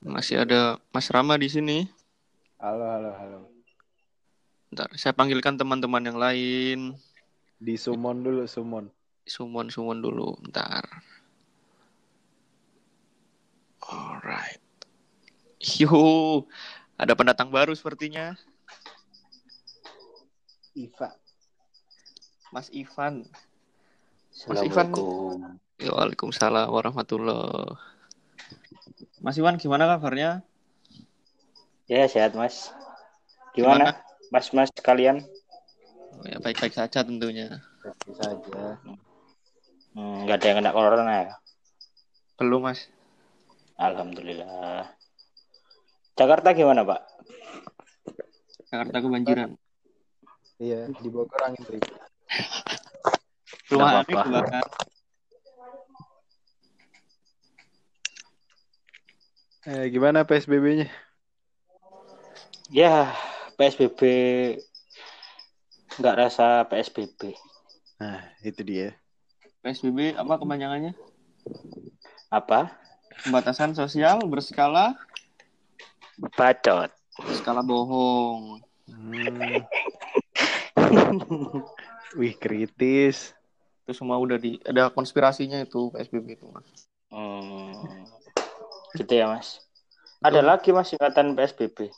Masih ada Mas Rama di sini. Halo, halo, halo. Ntar saya panggilkan teman-teman yang lain. Di summon dulu, summon. Sumon sumon dulu, ntar. Alright. Yo, ada pendatang baru sepertinya. Iva. Mas Ivan. Assalamualaikum. Ya, Waalaikumsalam warahmatullah. Mas Iwan gimana kabarnya? Ya sehat mas. Gimana, mas mas kalian? Oh, ya baik-baik saja tentunya. Biasa saja. Hmm, nggak ada yang kena corona ya? Belum mas. Alhamdulillah. Jakarta gimana pak? Jakarta kebanjiran. Iya, di Bogor angin ribut. Rumah Nggak Eh, gimana PSBB-nya? Ya PSBB nggak rasa PSBB. Nah, itu dia. PSBB apa kepanjangannya? Apa? Pembatasan sosial berskala Bacot. skala bohong. Hmm. Wih, kritis. Itu semua udah di ada konspirasinya itu PSBB itu mas. Gitu ya mas. Ada lagi mas singkatan PSBB.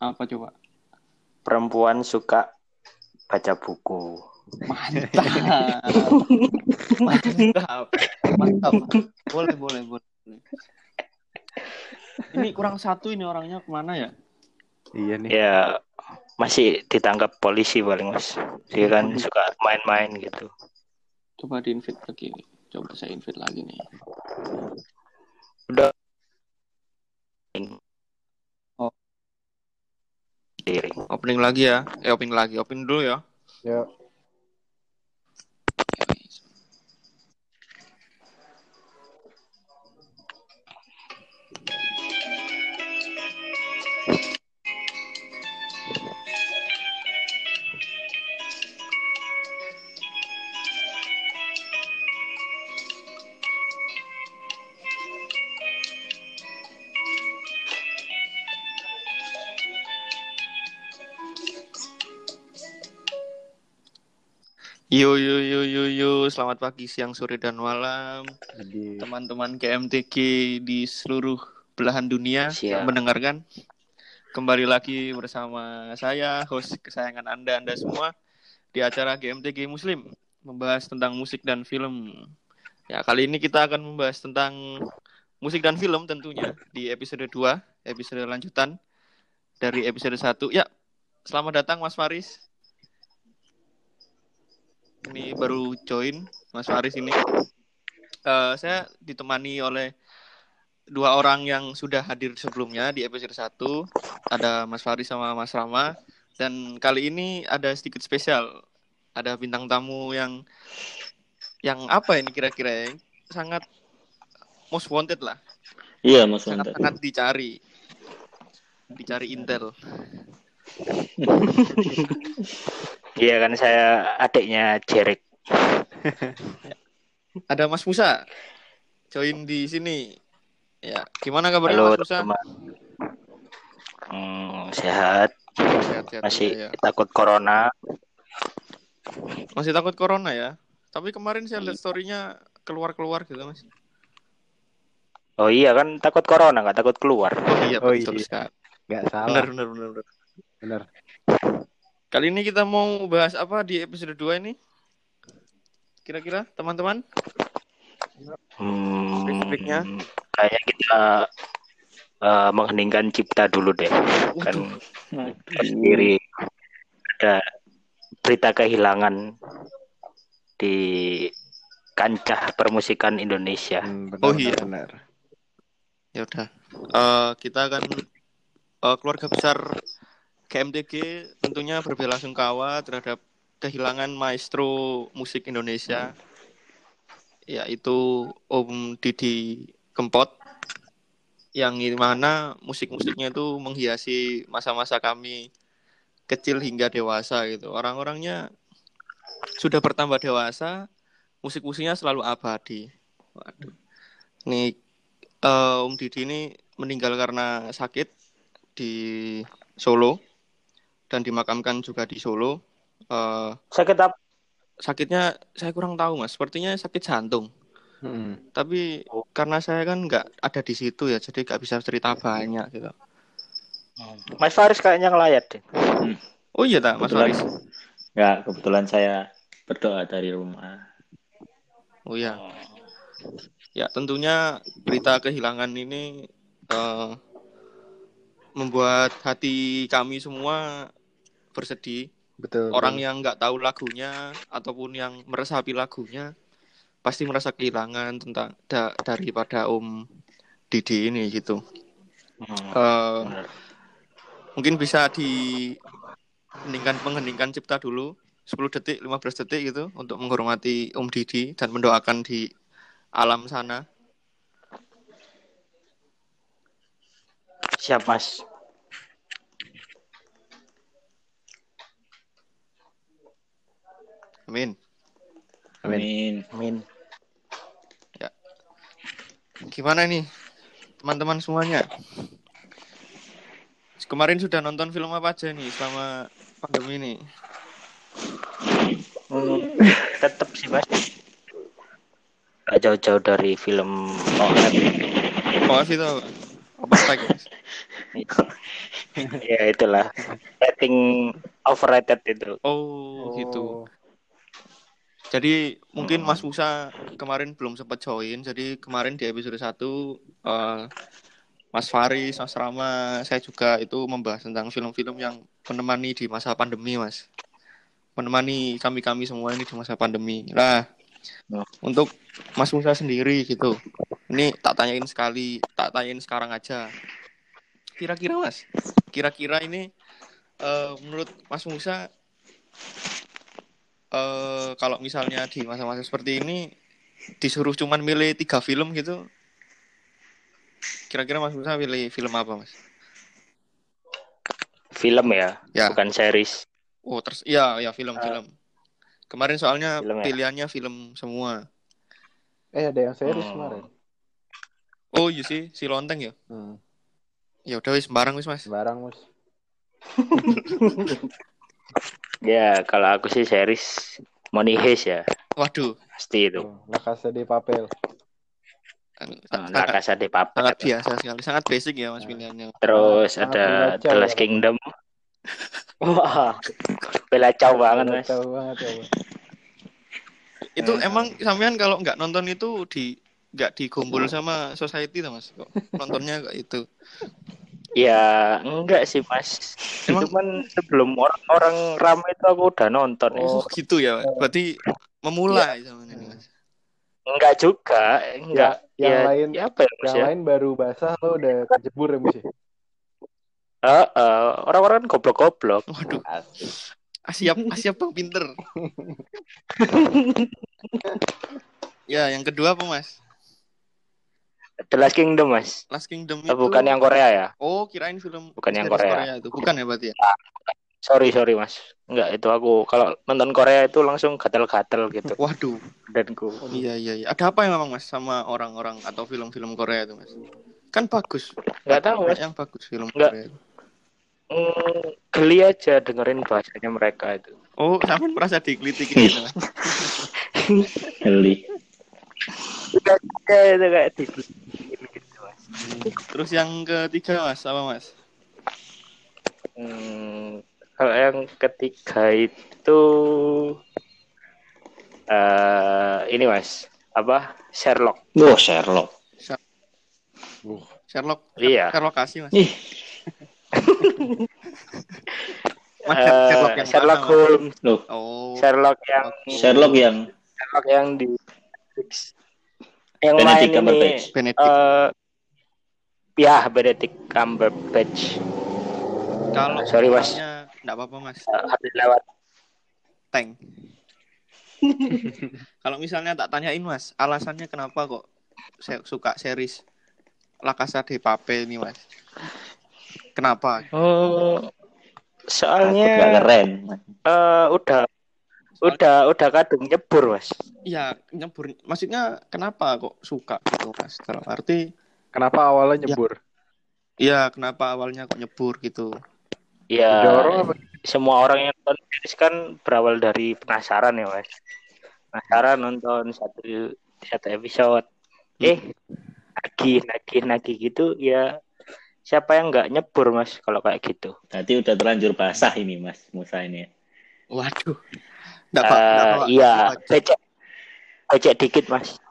Apa coba? Perempuan suka baca buku. Mantap. Mantap. Mantap. Boleh, boleh, boleh. Ini kurang satu ini orangnya ke mana ya? Iya nih. Ya masih ditangkap polisi paling mas. Dia kan suka main-main gitu. Coba di invite lagi. Coba saya invite lagi nih. Udah. Oh. Diri. Opening lagi ya. Eh opening lagi. Opening dulu ya. Yuk. Yo yo yo yo yo. Selamat pagi, siang, sore dan malam. Teman-teman KMTG di seluruh belahan dunia Siap. mendengarkan. Kembali lagi bersama saya, host kesayangan Anda, Anda semua di acara GMTG Muslim membahas tentang musik dan film. Ya, kali ini kita akan membahas tentang musik dan film tentunya di episode 2, episode lanjutan dari episode 1. Ya, selamat datang Mas Faris. Ini baru join Mas Faris ini. Eh, saya ditemani oleh dua orang yang sudah hadir sebelumnya di episode 1. Ada Mas Faris sama Mas Rama. Dan kali ini ada sedikit spesial. Ada bintang tamu yang yang apa ini kira-kira ya? Sangat most wanted lah. Iya mas Wanda. Sangat-sangat dicari. Dicari Intel. Iya kan saya adiknya Jerek. Ada Mas Musa. Join di sini. Ya, gimana kabarnya Halo Mas Musa? teman. Hmm, sehat. Sehat-sehat Masih juga ya. takut corona. Masih takut corona ya? Tapi kemarin saya lihat story-nya keluar-keluar gitu, Mas. Oh iya kan takut corona nggak takut keluar. Oh iya, Oh betul iya. Benar, salah. benar, benar, benar. Benar. Kali ini kita mau bahas apa di episode 2 ini? Kira-kira, teman-teman? Hmm, Spesifiknya? kayaknya kita eh, mengheningkan cipta dulu deh. Kan sendiri ada berita kehilangan di kancah permusikan Indonesia. Hmm, benar, Oh iya. benar. Ya udah. Eh, kita akan eh, keluarga besar KMTG tentunya berbelasungkawa terhadap kehilangan maestro musik Indonesia yaitu Om Didi Kempot yang mana musik-musiknya itu menghiasi masa-masa kami kecil hingga dewasa gitu. Orang-orangnya sudah bertambah dewasa, musik-musiknya selalu abadi. Waduh. Nih eh, Om Didi ini meninggal karena sakit di Solo dan dimakamkan juga di Solo. Eh, Sakit apa? sakitnya saya kurang tahu mas, sepertinya sakit jantung. Mm. Tapi karena saya kan nggak ada di situ ya, jadi nggak bisa cerita banyak gitu. Mas Faris kayaknya ngelayat deh. Oh iya tak, Mas Kebetulan- Faris. Ya, kebetulan saya berdoa dari rumah. Oh iya. Ya tentunya berita kehilangan ini eh, membuat hati kami semua bersedih. Betul. Orang yang nggak tahu lagunya ataupun yang meresapi lagunya pasti merasa kehilangan tentang da- daripada Om Didi ini gitu. Hmm. Eh, bener. mungkin bisa di heningkan mengheningkan cipta dulu 10 detik 15 detik gitu untuk menghormati Om Didi dan mendoakan di alam sana Siap Mas. Amin Amin. Amin. gimana nih teman-teman semuanya kemarin sudah nonton film apa aja nih selama pandemi ini Hmm, tetap sih Mas. Gak jauh-jauh dari film OF. oh itu apa apa tag ya itulah. Rating overrated itu. oh gitu Jadi mungkin Mas Musa kemarin belum sempat join. Jadi kemarin di episode 1 eh, Mas Faris, Mas Rama, saya juga itu membahas tentang film-film yang menemani di masa pandemi, Mas. Menemani kami-kami semua ini di masa pandemi. Nah, Oh. untuk Mas Musa sendiri gitu. Ini tak tanyain sekali, tak tanyain sekarang aja. Kira-kira Mas, kira-kira ini eh, menurut Mas Musa eh kalau misalnya di masa-masa seperti ini disuruh cuman milih tiga film gitu, kira-kira Mas Musa pilih film apa Mas? Film ya, Ya. bukan series. Oh terus, iya ya film-film. Kemarin soalnya film ya? pilihannya film semua. Eh ada yang serius Hmm. kemarin. Oh iya sih, si Lonteng ya. Hmm. Ya udah wis sembarang wis Mas. Sembarang mus. Ya, kalau aku sih series Money Heist ya, Waduh, pasti itu. Tuh, La Casa de Papel. La sangat, Casa de Papel. sangat biasa sekali, sangat basic ya Mas pilihannya. Terus ada The. Last Kingdom. Wah, belacau banget mas. Tahu banget ya. Itu Eh. emang sampean kalau nggak nonton itu di nggak dikumpul sama society tuh Mas. Kok nontonnya kayak itu. Ya enggak sih mas. Emang- Cuman sebelum orang-orang ramai itu aku udah nonton. Oh gitu ya, berarti memulai sama ini Mas. Enggak juga, enggak. yang ya, lain- ya apa ya mas Yang ya? lain baru basah lo udah kejebur ya ya. Eh, eh, orang-orang goblok-goblok. Waduh, siap siap Bang pinter. ya, yang kedua apa Mas? The Last Kingdom mas. Last Kingdom Eh, itu bukan yang Korea ya? Oh, kirain film Bukan yang series Korea. itu. Bukan ya berarti ya? Sorry sorry mas. Enggak itu aku kalau nonton Korea itu langsung gatel-gatel gitu Waduh. badanku. Iya iya iya. Ada apa yang memang Mas sama orang-orang atau film-film Korea itu Mas? Kan bagus. Enggak tahu mas. Yang bagus film Nggak. Korea. itu. Hmm, geli aja dengerin bahasanya mereka itu. Oh, sampean merasa dikelitikin gitu Mas. Itu kayak gitu mas. Terus yang ketiga Mas, apa Mas? Hmm, kalau yang ketiga itu eh ini mas apa Sherlock? Oh, Sherlock. Sherlock. Iya. Sherlock kasih Mas. Ih, Mas, Sherlock yang Sherlock mana? Holmes, loh, Oh. Sherlock yang Sherlock yang Sherlock yang di Netflix. Yang Benedict lain ini Cumberbatch. Benedict. eh ya Benedict Cumberbatch Kalau sorry, Mas. enggak apa-apa Mas. Eh, habis lewat Tank. Kalau misalnya tak tanyain Mas, alasannya kenapa kok saya suka series La Casa de Papel ini Mas? Kenapa? oh soalnya keren. eh udah udah udah kadung nyebur mas Iya, nyebur. Maksudnya kenapa kok suka gitu Mas? Dalam arti Kenapa awalnya nyebur? Iya, kenapa awalnya kok nyebur gitu? Ya, apa? semua orang yang nonton series kan berawal dari penasaran ya mas. Penasaran nonton satu satu episode. Eh, nagih, nagih, nagih gitu ya. Siapa yang nggak nyebur mas kalau kayak gitu? Berarti udah terlanjur basah ini Mas Musa ini. Waduh. Eh, Nggak, Pak. iya, becek, becek dikit mas.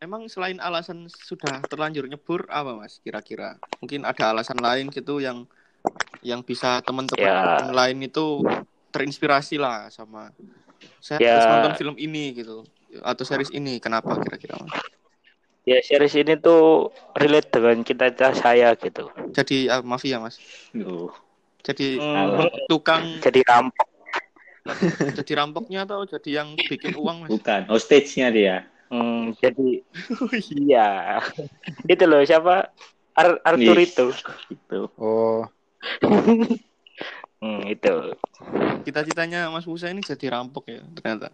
Emang selain alasan sudah terlanjur nyebur apa mas kira-kira? Mungkin ada alasan lain gitu yang yang bisa teman-teman Ya. yang lain itu terinspirasi lah sama saya Ya. harus nonton film ini gitu atau series ini kenapa kira-kira mas? Ya series ini tuh relate dengan cita-cita saya gitu. Jadi ah, mafia mas. Oh, Jadi Hmm, tukang jadi rampok. Jadi rampoknya atau jadi yang bikin uang mas? bukan. Hostage-nya dia. Hmm, jadi iya. itu loh siapa? Ar Arthur Nih. itu. Gitu. Oh, Hmm, itu. Cita-citanya Mas Musa ini jadi rampok ya ternyata.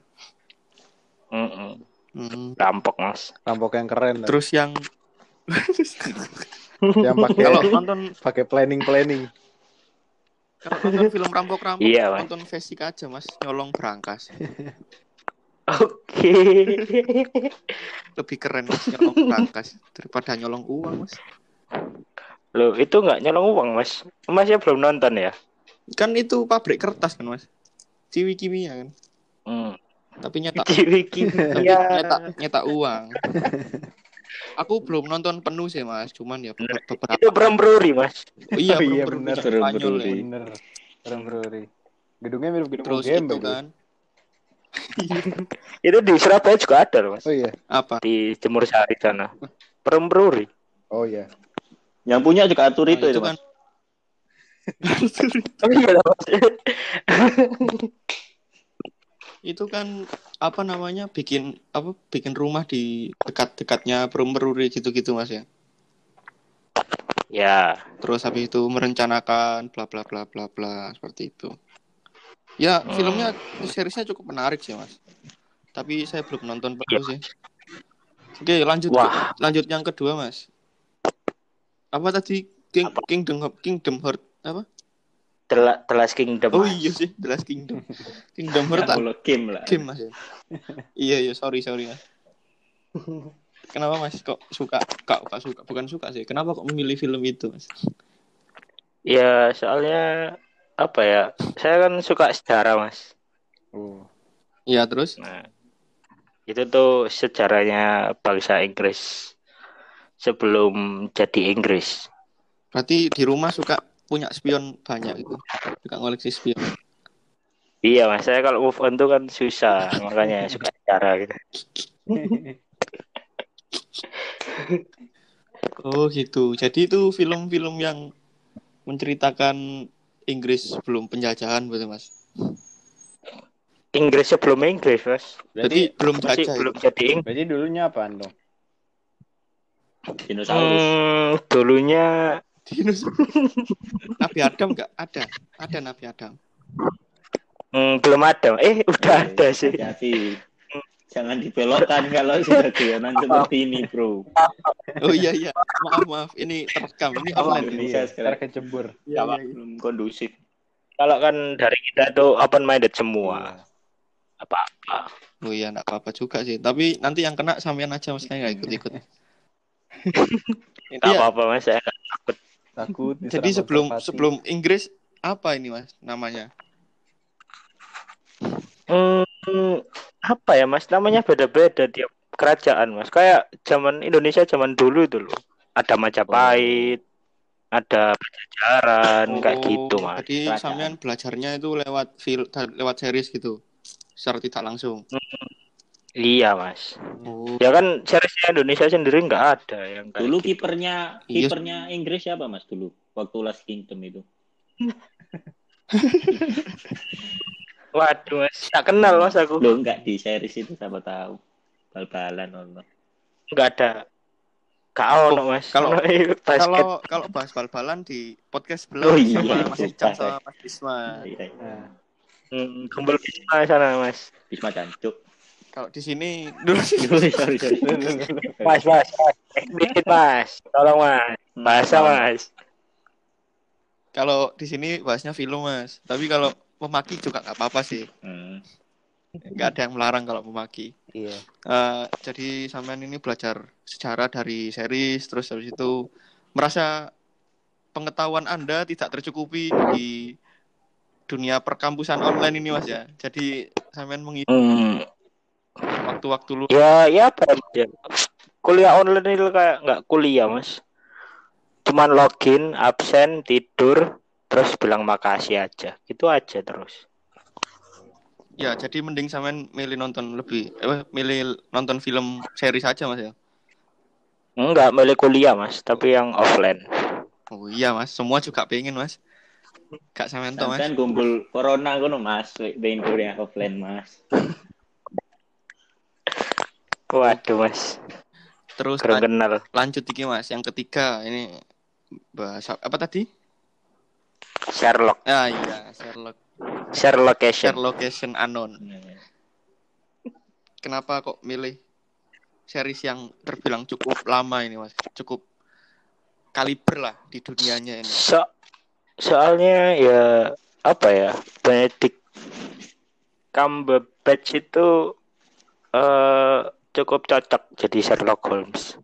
Mm-mm. Hmm. Rampok mas. rampok yang keren. lah. Terus yang Yang pakai kalau nonton pakai planning planning. Kalau nonton film rampok-rampok Iya, Mas. nonton Vesik aja mas nyolong berangkas Oke. lebih keren mas nyolong berangkas daripada nyolong uang mas Loh, itu nggak nyolong uang, Mas. Masnya belum nonton ya? kan itu pabrik kertas kan mas ciwi kimia kan Hmm. tapi nyetak Ciwi tapi kimia. nyetak nyetak uang aku belum nonton penuh sih mas cuman ya be- beberapa Itu Brambrory, Mas. Oh, iya Oh, iya, bener. bisa Spanyol ya. Bener. Keren Brewery. Gedungnya mirip gedung terus UGM itu itu. kan Itu di Surabaya juga ada, loh, Mas. Oh iya. apa Di Jemur Sari sana. Brambrory. Oh iya. Yang punya juga atur Nah, itu, itu, kan Mas. Oh iya, Mas. Itu kan apa namanya bikin apa bikin rumah di dekat-dekatnya Bromberuri gitu-gitu mas ya? Ya, terus habis itu merencanakan bla bla bla bla bla seperti itu. Ya Hmm. filmnya seriesnya cukup menarik sih mas. Tapi saya belum nonton penuh sih. Oke lanjut Wah. lanjut yang kedua mas. Apa tadi? King Kingdom Kingdom Heart apa The, La- The Last Kingdom. oh iya sih The Last Kingdom Kingdom Heart ah, Kalau game lah. game mas ya iya iya sorry sorry mas kenapa mas kok suka kok kok suka bukan suka sih kenapa kok memilih film itu mas Ya, soalnya apa ya? Saya kan suka sejarah, Mas. Oh. iya terus Nah, itu tuh sejarahnya bangsa Inggris sebelum jadi Inggris. berarti di rumah suka punya spion banyak gitu suka ngoleksi spion Iya, Mas. Saya kalau move on tuh kan susah, makanya suka sejarah gitu. oh gitu jadi itu film-film yang menceritakan Inggris sebelum penjajahan betul mas Inggris sebelum Inggris, Mas. Berarti belum Masih jajah belum itu. jadi Inggris. Berarti dulunya apaan dong? Dinosaurus. Hmm, dulunya Nabi Adam nggak ada ada Nabi Adam hmm, belum ada. Eh, udah ada sih. Hati-hati. Jangan dibelokkan kalau sudah guyonan seperti ini, bro. oh iya iya maaf maaf ini terekam ini Oh, online ini iya. sekali. Ntar kecebur. Iya, Kalau iya, iya. belum kondusif. Kalau kan dari kita tuh open minded semua. Apa-apa. oh iya nggak apa-apa juga sih tapi nanti yang kena sampean aja mas saya nggak ikut ikut Enggak Iya, apa-apa, Mas. Saya takut. Takut. jadi sebelum merpati. sebelum Inggris apa ini mas namanya Hmm, apa ya mas? Namanya beda-beda tiap kerajaan mas. Kayak zaman Indonesia zaman dulu itu loh. Ada Majapahit, ada Pajajaran, kayak Oh, gitu mas. jadi sampean belajarnya itu lewat fil lewat series gitu secara tidak langsung Iya mas. oh Ya kan seriesnya Indonesia sendiri nggak ada yang kayak Dulu gitu. kipernya Iya. kipernya Inggris siapa, Mas, dulu? Waktu Last Kingdom itu. Waduh mas, tak kenal mas aku. Lo enggak di series itu siapa tahu. Bal-balan Allah. Nggak ada. Kau no mas. kalau- kalau kalau bahas bal-balan di podcast Oh belum iya, sama Mas Ican saya. sama Mas Bisma Iya, iya. Nah, Hmm, kumpul Bisma sana mas. Bisma Cancuk. Kalau di sini dulu sorry sorry. Mas, mas, mas. Eksplisit, mas. Tolong, mas. Bahasa, mas. kalau di sini bahasnya film mas. Tapi kalau memaki juga nggak apa-apa sih. Hmm. Nggak ada yang melarang kalau memaki. Iya. Eh, jadi sampean ini belajar sejarah dari series terus habis itu merasa pengetahuan Anda tidak tercukupi di dunia perkampusan online ini Mas ya. Jadi sampean mengisi Hmm. Waktu-waktu lu Ya, ya apa ya? Kuliah online itu kayak nggak kuliah, mas. Cuman login, absen, tidur, terus bilang makasih aja. Gitu aja terus. ya jadi mending sampean milih nonton lebih eh milih nonton film series aja Mas ya. Enggak, milih kuliah, mas. Tapi yang offline. Oh iya Mas, semua juga pengen Mas. Kak sampean to Mas. Sampean kumpul corona ngono Mas, pengen kuliah offline Mas. Waduh, mas. Terus Kurang lan- kenal. lanjut iki Mas, yang ketiga ini bahasa apa tadi? Sherlock. Ah iya, Sherlock Sherlock Location. Sherlock Location Unknown. Hmm. Kenapa kok milih series yang terbilang cukup lama ini mas cukup kaliber lah di dunianya ini So soalnya ya apa ya Benedict Cumberbatch itu eh cukup cocok jadi Sherlock Holmes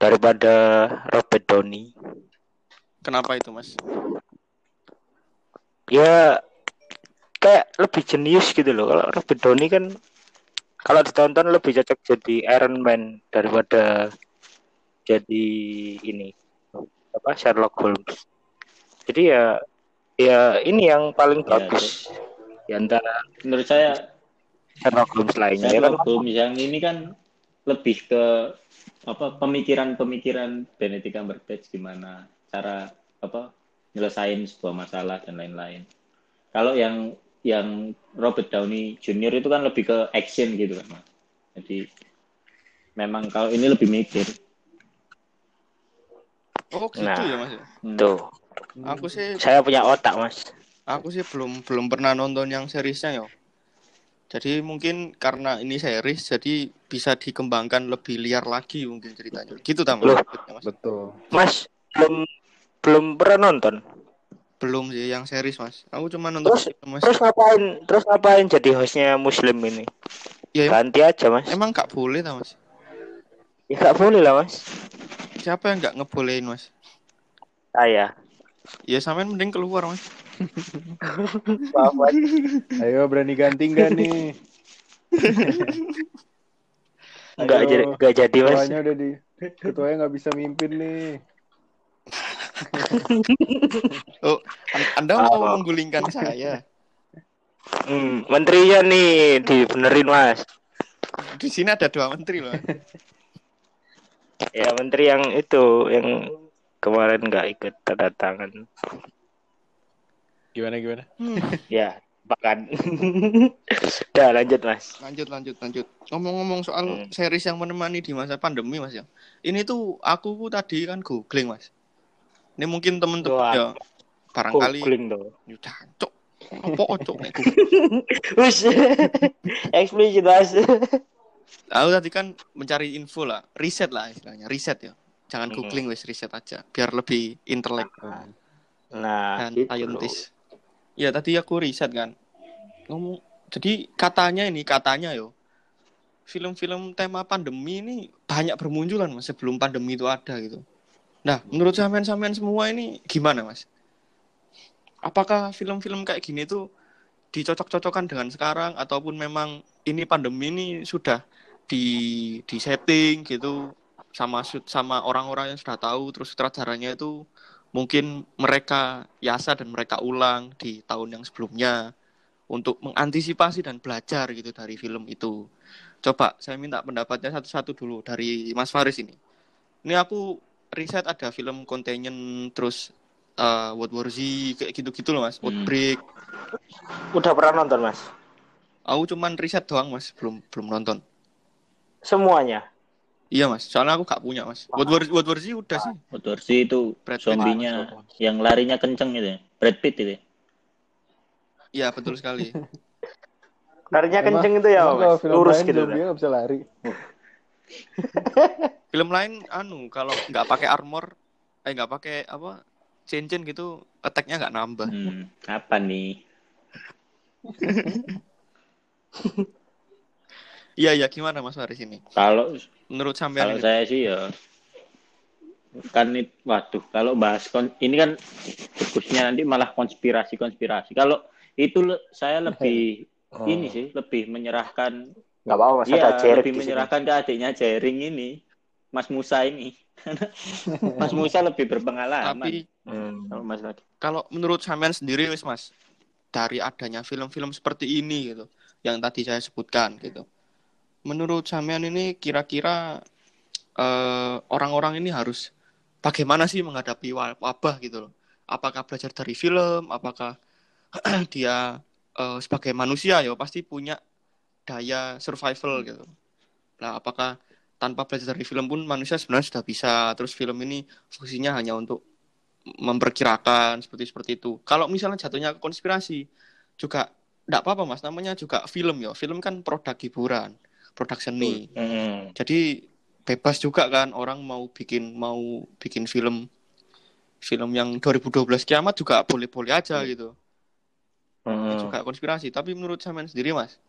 daripada Robert Downey. kenapa itu mas Ya kayak lebih jenius gitu loh. Kalau Robert Downey kan kalau ditonton lebih cocok jadi Iron Man daripada jadi ini apa Sherlock Holmes. Jadi ya ya ini yang paling Ya, bagus di antara Menurut saya Sherlock Holmes lainnya ya kan. Sherlock Holmes yang ini kan lebih ke apa pemikiran-pemikiran Benedict Cumberbatch gimana cara apa nyelesain sebuah masalah dan lain-lain. Kalau yang yang Robert Downey Jr. itu kan lebih ke action gitu kan, Mas. Jadi memang kalau ini lebih mikir. oh gitu Nah. ya mas Hmm. Tuh, aku sih saya punya otak, Mas. aku sih belum belum pernah nonton yang seriesnya ya jadi mungkin karena ini series jadi bisa dikembangkan lebih liar lagi mungkin ceritanya gitu tamu Loh. mas Betul. Mas belum belum pernah nonton. belum sih yang series mas aku cuma nonton Terus- film, mas Terus ngapain? Terus ngapain jadi hostnya Muslim ini? ya Ganti aja, Mas. emang nggak boleh tau mas Ya nggak boleh lah, Mas. siapa yang nggak ngebolehin mas Saya. ya sampean mending keluar mas Maaf. Ayo berani ganti nggak nih? Nggak Ayo, jadi nggak jadi, Mas. Ketuanya udah di ketuanya nggak bisa mimpin nih. oh an- anda mau Apa? menggulingkan saya Hmm, menterinya nih dibenerin, Mas. di sini ada dua menteri loh Ya, menteri yang itu yang kemarin nggak ikut tanda tangan. Gimana gimana? Ya, bahkan. Udah lanjut, Mas. lanjut lanjut lanjut ngomong-ngomong soal Hmm. series yang menemani di masa pandemi mas ya ini tuh aku tadi kan googling mas ini mungkin temen-temen Wah. ya barangkali Googling tuh. ya cok apa cok nek googling? Wis. Eksplisit, Mas. aku tadi kan mencari info lah riset lah istilahnya riset ya jangan Hmm. googling wes riset aja biar lebih intelek Nah, dan gitu. Ya tadi aku riset kan. Ngomong jadi katanya ini katanya yo film-film tema pandemi ini banyak bermunculan mas sebelum pandemi itu ada gitu. Nah menurut sampean-sampean semua ini gimana mas? Apakah film-film kayak gini tuh dicocok-cocokkan dengan sekarang ataupun memang ini pandemi ini sudah di di setting gitu sama sama orang-orang yang sudah tahu terus sutradaranya itu mungkin mereka yasa dan mereka ulang di tahun yang sebelumnya untuk mengantisipasi dan belajar gitu dari film itu. Coba saya minta pendapatnya satu-satu dulu dari Mas Faris ini. Ini aku riset ada film Contagion terus uh, World War Z kayak gitu-gitu loh Mas. Hmm. Outbreak. Udah pernah nonton, Mas? Aku cuman riset doang Mas, belum belum nonton. Semuanya. Iya Mas, soalnya aku gak punya Mas. World War World War Z udah sih. Otworsi itu Brad Pitt. zombinya yang larinya kenceng gitu ya. Brad Pitt itu. ya. Iya betul sekali. Larinya Emang- kenceng itu ya, Mas. film Lurus lain gitu. zombie nggak bisa lari. Film lain anu kalau nggak pakai armor, eh nggak pakai apa cincin gitu, attack-nya nggak nambah. Hmm, apa nih? Iya iya gimana Mas Faris ini? Kalau Menurut kalau sampean ini? saya sih ya kan it- waduh kalau bahas kon- ini kan fokusnya nanti malah konspirasi konspirasi. Kalau itu le- saya lebih Hmm. ini sih lebih menyerahkan Nggak apa-apa, Mas. Iya, Ada lebih menyerahkan ke adiknya Jering ini, Mas Musa ini. Mas Musa lebih berpengalaman. Tapi Hmm. Kalau Mas Nadi. kalau menurut sampean sendiri wis Mas, dari adanya film-film seperti ini gitu, yang tadi saya sebutkan gitu. Menurut sampean ini kira-kira eh, orang-orang ini harus bagaimana sih menghadapi wa- wabah gitu loh? Apakah belajar dari film? Apakah dia eh, sebagai manusia ya pasti punya daya survival gitu. Nah, apakah tanpa belajar dari film pun manusia sebenarnya sudah bisa. Terus film ini fungsinya hanya untuk memperkirakan seperti seperti itu. Kalau misalnya jatuhnya ke konspirasi juga tidak apa-apa mas. Namanya juga film ya. Film kan produk hiburan, produk seni. Hmm. Jadi bebas juga kan orang mau bikin mau bikin film film yang 2012 kiamat juga boleh-boleh aja gitu. Hmm. Itu juga konspirasi. Tapi menurut sampean sendiri mas,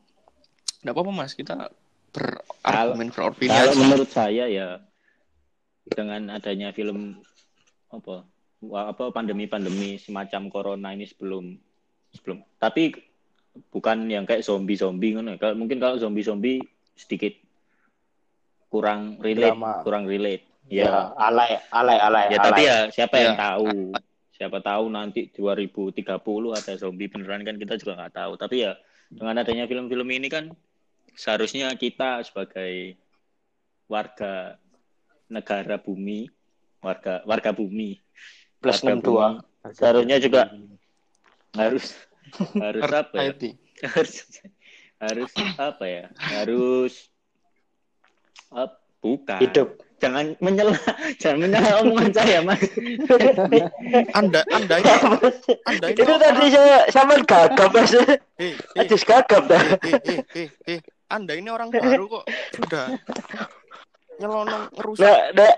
tidak apa-apa mas. Kita berargumen beropini Kalau aja. menurut saya ya dengan adanya film apa apa pandemi-pandemi semacam corona ini sebelum sebelum tapi bukan yang kayak zombie-zombie ya. Kalau mungkin kalau zombie-zombie sedikit kurang relate, Drama. kurang relate. Ya, Ya, alay, alay, alay. Ya alay. tapi ya siapa yang Ya. tahu? Siapa tahu nanti 2030 ada zombie beneran kan kita juga nggak tahu. Tapi ya dengan adanya film-film ini kan seharusnya kita sebagai warga negara bumi, warga warga bumi, plus warga 62. bumi, seharusnya juga harus harus apa ya? Harus harus apa ya? Harus eh, bukan. Hidup. Jangan menyela, jangan menyela omongan saya, Mas. Anda, Anda ini, Anda ini Itu tadi saya sama gagap, Mas. Eh, eh, Adis gagap dah. eh, eh, eh, eh, Anda ini orang baru kok sudah nyelonong ngerusak. Nah, nah,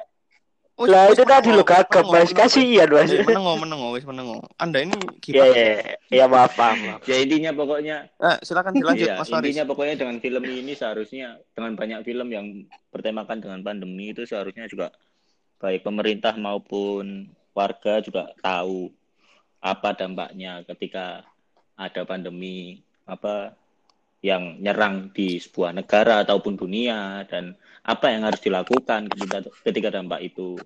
Wis, lah itu tadi lo gagap, menengok, Mas. menengok. Kasihan, Mas. Menengok, menengok, wis menengok. Anda ini Ya, gimana? ya, ya, maaf, maaf, maaf. Ya intinya pokoknya Eh, silakan dilanjut, Iya, Mas Faris. intinya pokoknya dengan film ini seharusnya dengan banyak film yang bertemakan dengan pandemi itu seharusnya juga baik pemerintah maupun warga juga tahu apa dampaknya ketika ada pandemi apa yang nyerang di sebuah negara ataupun dunia dan apa yang harus dilakukan ketika ketika dampak itu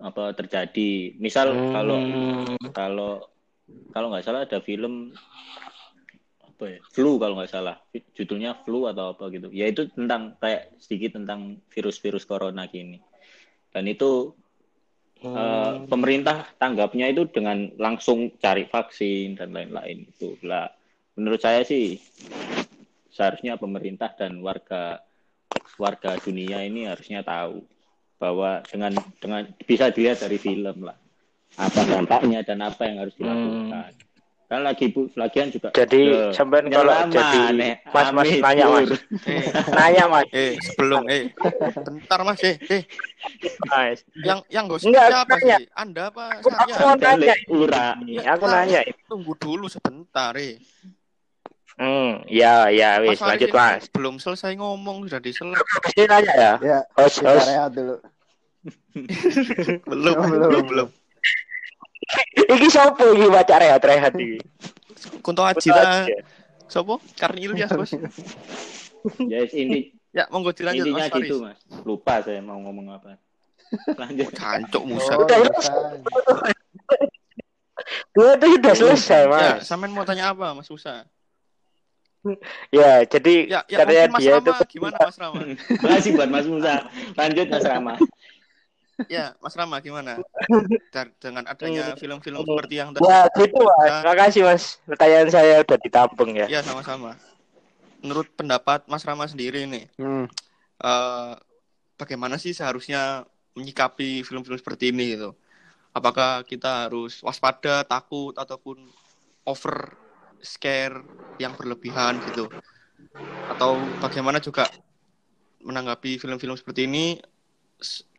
apa terjadi. Misal kalau Hmm. kalau kalau nggak salah ada film apa ya flu kalau nggak salah judulnya flu atau apa gitu ya itu tentang kayak sedikit tentang virus-virus corona gini dan itu Hmm. eh, pemerintah tanggapnya itu dengan langsung cari vaksin dan lain-lain itu lah menurut saya sih seharusnya pemerintah dan warga warga dunia ini harusnya tahu bahwa dengan dengan bisa dilihat dari film lah apa dampaknya dan apa yang harus dilakukan kan lagi bu lagian juga Jadi sampean kalau jadi eh, Mas Mas amit, nanya Mas. Eh, Nanya Mas. eh, sebelum, eh, bentar Mas, eh, eh, Mas. yang yang gosip Enggak, siapa nanya. sih? Anda apa Aku saya? mau nanya. Ura. Aku nanya. Tunggu dulu sebentar, eh. Hmm, ya, ya, wis Faris lanjut ini Mas. Belum selesai ngomong sudah diselak. Pasti nanya ya. Ya, Host, kita host. rehat dulu. belum, Belum, belum. Iki sopo iki baca rehat-rehat iki? Kunto Aji lah. Sopo? Karni Ilyas, Bos. Ya inti Ya, monggo dilanjut intinya Mas Faris. gitu mas lupa saya mau ngomong apa lanjut Cancuk Musa. Oh, Udah, sudah selesai, Ya, Mas. sampean mau tanya apa, Mas Musa? Ya, jadi Ya, ya katanya Mas dia itu Rama gimana Mas Rama? makasih buat mas Musa lanjut mas Rama Ya, Mas Rama gimana? Dar- dengan adanya film-film seperti yang tadi. Ya, gitu Mas. Ya. Makasih Mas. Pertanyaan saya udah ditampung ya. Ya, sama-sama. Menurut pendapat Mas Rama sendiri nih, Hmm. eh, bagaimana sih seharusnya menyikapi film-film seperti ini gitu? Apakah kita harus waspada, takut, ataupun over scare yang berlebihan gitu? atau bagaimana juga menanggapi film-film seperti ini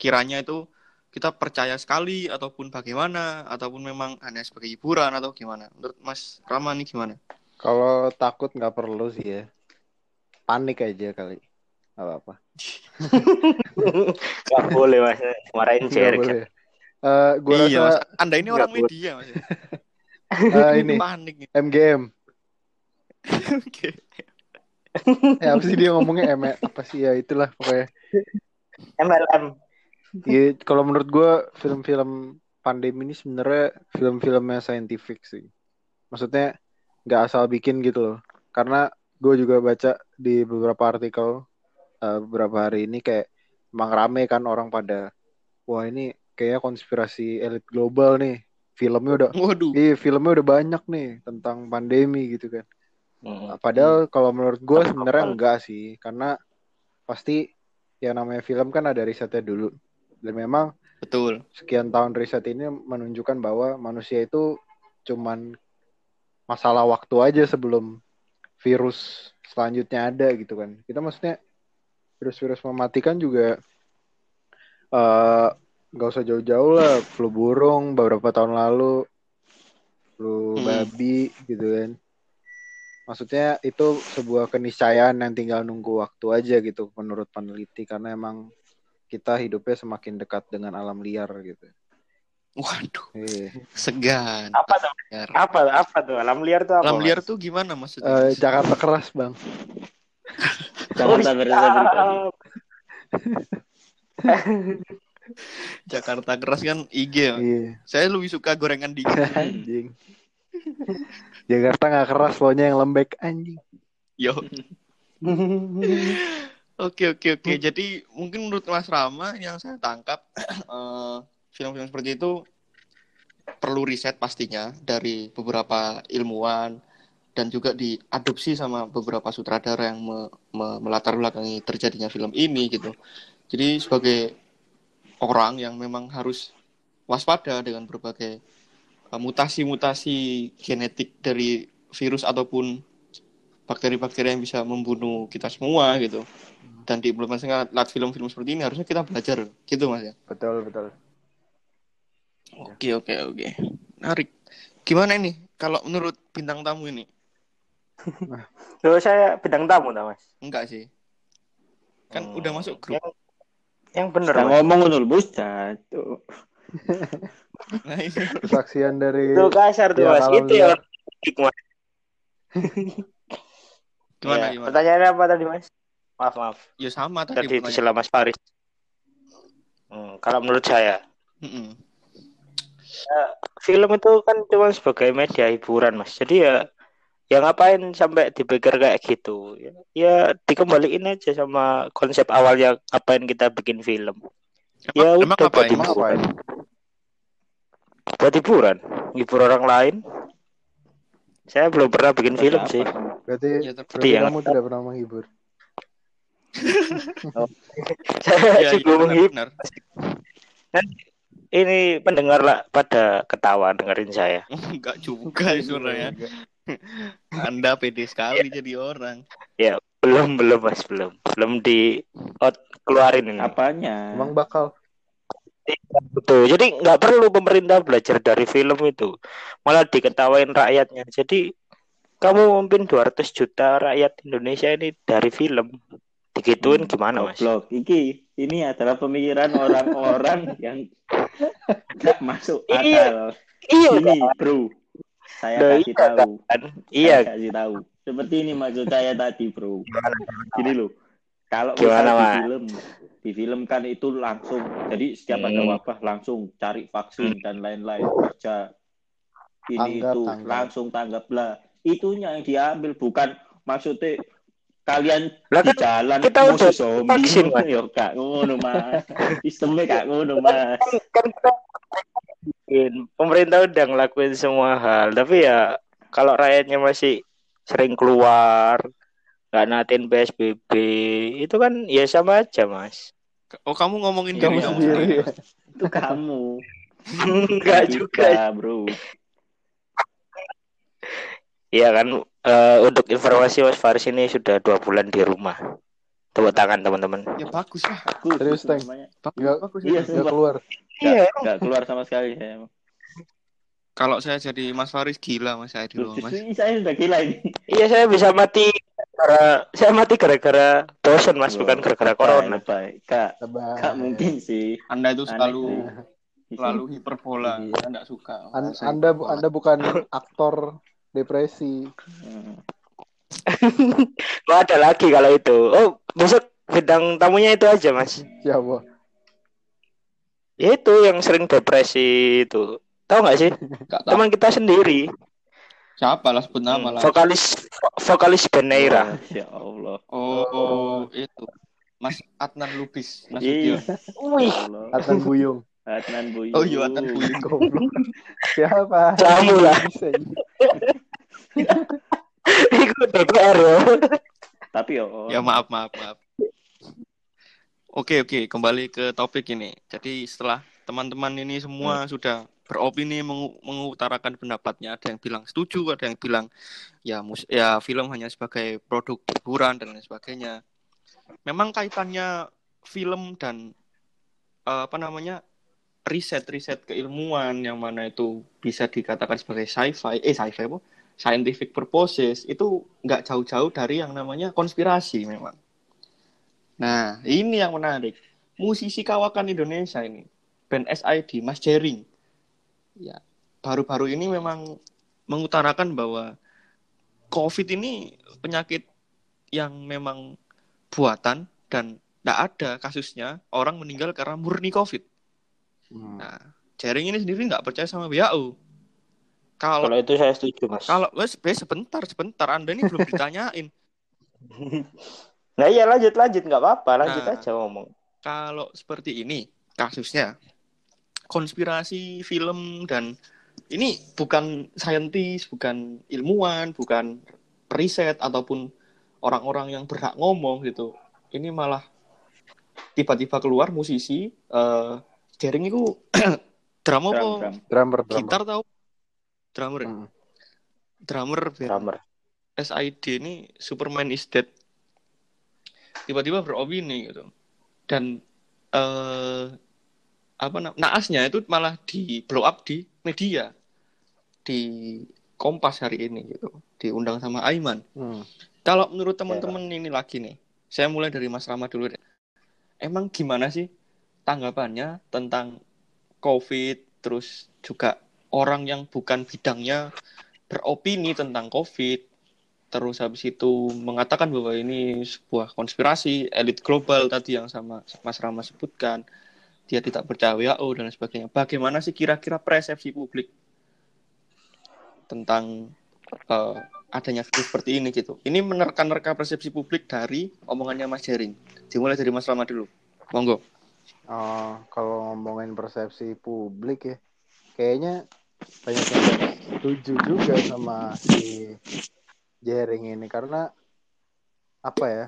kiranya itu kita percaya sekali ataupun bagaimana ataupun memang hanya sebagai hiburan atau gimana menurut Mas Rama nih gimana Kalau takut nggak perlu sih ya. Panik aja kali. Gak apa-apa. Gak boleh mas marahin Nggak Jerry boleh. Eh, gua iya rasa mas anda ini orang Nggak boleh. media mas eh, ini panik nih. MGM. Oke. Ya apa sih dia ngomongnya M apa sih ya itulah pokoknya. MLM Iya, kalau menurut gue film-film pandemi ini sebenarnya film-filmnya saintifik sih. Maksudnya nggak asal bikin gitu loh. Karena gue juga baca di beberapa artikel eh, beberapa hari ini kayak emang rame kan orang pada wah ini kayaknya konspirasi elit global nih. Filmnya udah waduh iya filmnya udah banyak nih tentang pandemi gitu kan. Hmm. Padahal kalau menurut gue sebenarnya enggak sih, karena pasti yang namanya film kan ada risetnya dulu. Dan memang betul sekian tahun riset ini menunjukkan bahwa manusia itu cuman masalah waktu aja sebelum virus selanjutnya ada gitu kan. Kita maksudnya virus-virus mematikan juga eh nggak usah jauh-jauh lah, flu burung beberapa tahun lalu, flu Hmm. babi gitu kan. Maksudnya itu sebuah keniscayaan yang tinggal nunggu waktu aja gitu menurut peneliti karena emang kita hidupnya semakin dekat dengan alam liar gitu. waduh Iya. segan apa tuh apa apa tuh alam liar tuh apa alam Mas? liar tuh gimana maksudnya Eh, Jakarta keras bang. Jakarta pribadi. Jakarta keras kan IG ya. Iya. Saya lebih suka gorengan dingin. Anjing. Jakarta nggak keras, lo yang lembek anjing. Yo. Oke oke oke. Jadi mungkin menurut Mas Rama yang saya tangkap eh, film-film seperti itu perlu riset pastinya dari beberapa ilmuwan dan juga diadopsi sama beberapa sutradara yang me- me- melatar belakangi terjadinya film ini gitu. Jadi sebagai orang yang memang harus waspada dengan berbagai eh, mutasi-mutasi genetik dari virus ataupun bakteri-bakteri yang bisa membunuh kita semua gitu. Dan diimplementasikan lewat film-film seperti ini harusnya kita belajar gitu mas ya. Betul betul. Oke oke oke. Menarik. Gimana ini kalau menurut bintang tamu ini? Loh, saya bidang tamu tau mas Enggak sih. Kan Hmm. udah masuk grup. yang, yang bener Kita ngomong jatuh. Nah, ini. Kesaksian dari itu kasar tuh Ya, mas itu ya Gimana Ya, gimana? pertanyaannya apa tadi mas maaf maaf Ya sama tadi. tadi pertanyaan. diselam mas Faris Hmm, kalau menurut saya Mm-mm. film itu kan cuma sebagai media hiburan mas jadi ya ya ngapain sampai dipikir kayak gitu ya, ya dikembaliin aja sama konsep awalnya ngapain kita bikin film ya Emang, emang udah apa buat hiburan ngapain? buat hiburan hibur orang lain saya belum pernah bikin film Apa? sih Berarti, Ya, berarti yang- kamu tidak pernah menghibur. saya Ya, ya, sebelum benar, menghibur benar. Ini pendengar lah pada ketawa dengerin saya Enggak juga sebenarnya. Anda pede sekali jadi orang. belum belum mas belum belum di out, keluarin ini Apanya? Emang bakal. Betul. Jadi nggak perlu pemerintah belajar dari film itu, malah diketawain rakyatnya. Jadi kamu memimpin 200 juta rakyat Indonesia ini dari film. Digituin gimana, Mas? Goblok. Iki ini adalah pemikiran orang-orang yang tidak masuk Iya. akal. Iya, Ini, bro. Saya Nah, kasih iya, tahu. kan? Saya Iya, kasih tahu. Seperti ini maksud saya tadi, bro. Gini loh. Kalau Gimana, di film, di film kan itu langsung. Jadi setiap ada Hmm. wabah langsung cari vaksin dan lain-lain kerja ini Tanggap, itu tanggap. langsung tanggap lah. Itunya yang diambil bukan maksudnya kalian Lah di kan jalan kita musuh udah zombie vaksin, Mas. yo kak ngono mas sistemnya kak ngono mas kan, kan kita bikin. pemerintah udah ngelakuin semua hal, tapi ya kalau rakyatnya masih sering keluar, nggak natin PSBB, itu kan ya sama aja, Mas. Oh, kamu ngomongin Kamu diri kamu sendiri. ya? itu kamu Enggak juga bro Iya kan eh, untuk informasi Mas Faris ini sudah dua bulan di rumah. Tepuk tangan teman-teman. Ya bagus lah. Bagus, Serius, Teng? namanya. Bagus, Iya, ya. Nggak keluar. Iya. Nggak keluar sama sekali saya. Kalau saya jadi Mas Faris gila Mas saya di rumah Mas. Saya udah gila ini. Iya saya bisa mati gara saya mati gara-gara bosan Mas Loh, bukan gara-gara corona. lebay. Kak, Sabar. kak mungkin sih. Anda itu selalu selalu hiperbola. Iya. Enggak suka. An- Saya anda hiperbola. Anda bukan aktor depresi. Hmm. Oh ada lagi kalau itu. Oh besok bidang tamunya itu aja Mas. Siapa? Ya itu yang sering depresi itu. Tahu nggak sih? Nggak tahu. Teman kita sendiri. Siapa lah sebut nama lah. Vokalis vokalis Beneira. Ya Allah. Oh, oh, itu. Mas Adnan Lubis. Mas Iya. Wih, Ya. Adnan Buyung. Adnan Buyung. Oh iya Adnan Buyung. Goblok. Siapa? Kamu lah. Itu DPR ya. Tapi oh, Ya maaf maaf maaf. Oke oke kembali ke topik ini. Jadi setelah teman-teman ini semua sudah beropini mengu- mengutarakan pendapatnya, ada yang bilang setuju, ada yang bilang ya mus ya film hanya sebagai produk hiburan dan lain sebagainya. Memang kaitannya film dan eh, apa namanya riset-riset keilmuan yang mana itu bisa dikatakan sebagai sci-fi, eh sci-fi apa? Scientific purposes itu nggak jauh-jauh dari yang namanya konspirasi memang. Nah, ini yang menarik. Musisi kawakan Indonesia ini, band SID, Mas Jering. Ya, baru-baru ini memang mengutarakan bahwa COVID ini penyakit yang memang buatan dan tidak ada kasusnya orang meninggal karena murni COVID. Hmm. Nah, Jering ini sendiri nggak percaya sama WHO. Kalau Kalau itu saya setuju Mas. kalau wes sebentar sebentar Anda ini belum ditanyain. Nah iya lanjut lanjut nggak apa-apa lanjut Nah. aja ngomong. Kalau seperti ini kasusnya konspirasi film dan ini bukan saintis, bukan ilmuwan, bukan riset ataupun orang-orang yang berhak ngomong gitu. Ini malah tiba-tiba keluar musisi eh Jering itu drama apa? drum, drum. Drummer, drummer. Gitar tahu? Drummer. ya? Hmm. Drummer Drummer. SID ini Superman is Dead tiba-tiba beropini gitu dan eh apa nam- naasnya itu malah di blow up di media di Kompas hari ini gitu diundang sama Aiman Hmm. kalau menurut teman-teman ini lagi nih saya mulai dari Mas Rama dulu deh emang gimana sih tanggapannya tentang COVID terus juga orang yang bukan bidangnya beropini tentang COVID. Terus habis itu mengatakan bahwa ini sebuah konspirasi elit global tadi yang sama Mas Rama sebutkan. Dia tidak percaya WHO dan sebagainya. Bagaimana sih kira-kira persepsi publik tentang eh, adanya virus seperti ini gitu? Ini menerka-nerka persepsi publik dari omongannya Mas Jering dimulai dari Mas Rama dulu. Monggo Oh, kalau ngomongin persepsi publik ya, kayaknya banyak yang setuju juga sama si Jering ini karena apa ya?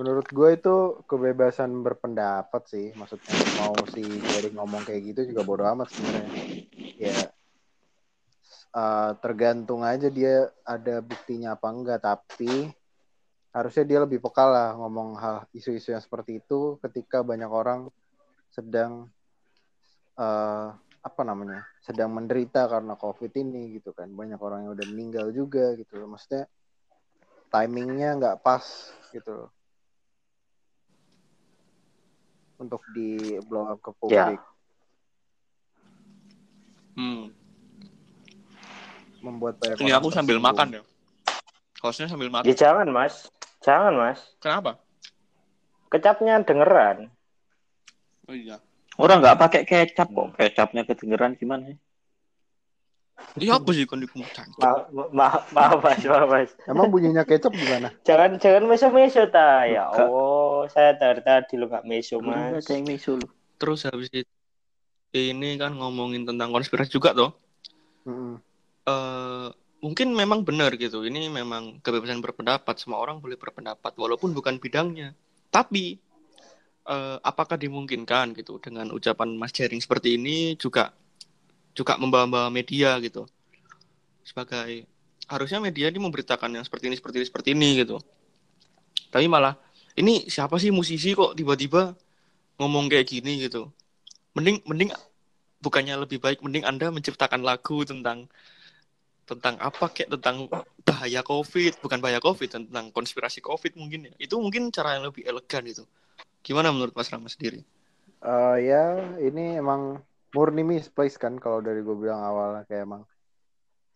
Menurut gue itu kebebasan berpendapat sih, maksudnya mau si Jering ngomong kayak gitu juga bodo amat sebenarnya. Ya eh, tergantung aja dia ada buktinya apa enggak, tapi harusnya dia lebih peka lah ngomong hal isu-isu yang seperti itu ketika banyak orang sedang eh, apa namanya sedang menderita karena covid ini gitu kan. Banyak orang yang udah meninggal juga gitu loh. maksudnya timingnya nggak pas gitu loh. Untuk di blow up ke publik. Hmm. membuat banyak ini aku sambil makan ya. Hostnya sambil makan. Ya jangan mas, jangan mas. kenapa Kecapnya dengeran. oh iya Orang nggak pakai kecap kok. Kecapnya kedengeran gimana sih? iya apa sih kan dikemutan Maaf, maaf, maaf mas, maaf mas. emang bunyinya kecap gimana Jangan jangan meso meso ta. Ya. Allah, saya dari tadi lo nggak meso mas. ada yang lu. terus habis itu ini kan ngomongin tentang konspirasi juga toh Mm-mm. eh mungkin memang benar gitu. Ini memang kebebasan berpendapat. Semua orang boleh berpendapat walaupun bukan bidangnya. Tapi eh, apakah dimungkinkan gitu dengan ucapan Mas Jering seperti ini juga juga membawa-bawa media gitu sebagai harusnya media ini memberitakan yang seperti ini seperti ini seperti ini gitu tapi malah ini siapa sih musisi kok tiba-tiba ngomong kayak gini gitu mending mending bukannya lebih baik mending anda menciptakan lagu tentang tentang apa kayak tentang bahaya covid bukan bahaya covid tentang konspirasi covid mungkin ya. Itu mungkin cara yang lebih elegan itu gimana menurut Mas Rama sendiri? Eh, ya ini emang murni misplaced kan kalau dari gue bilang awalnya kayak emang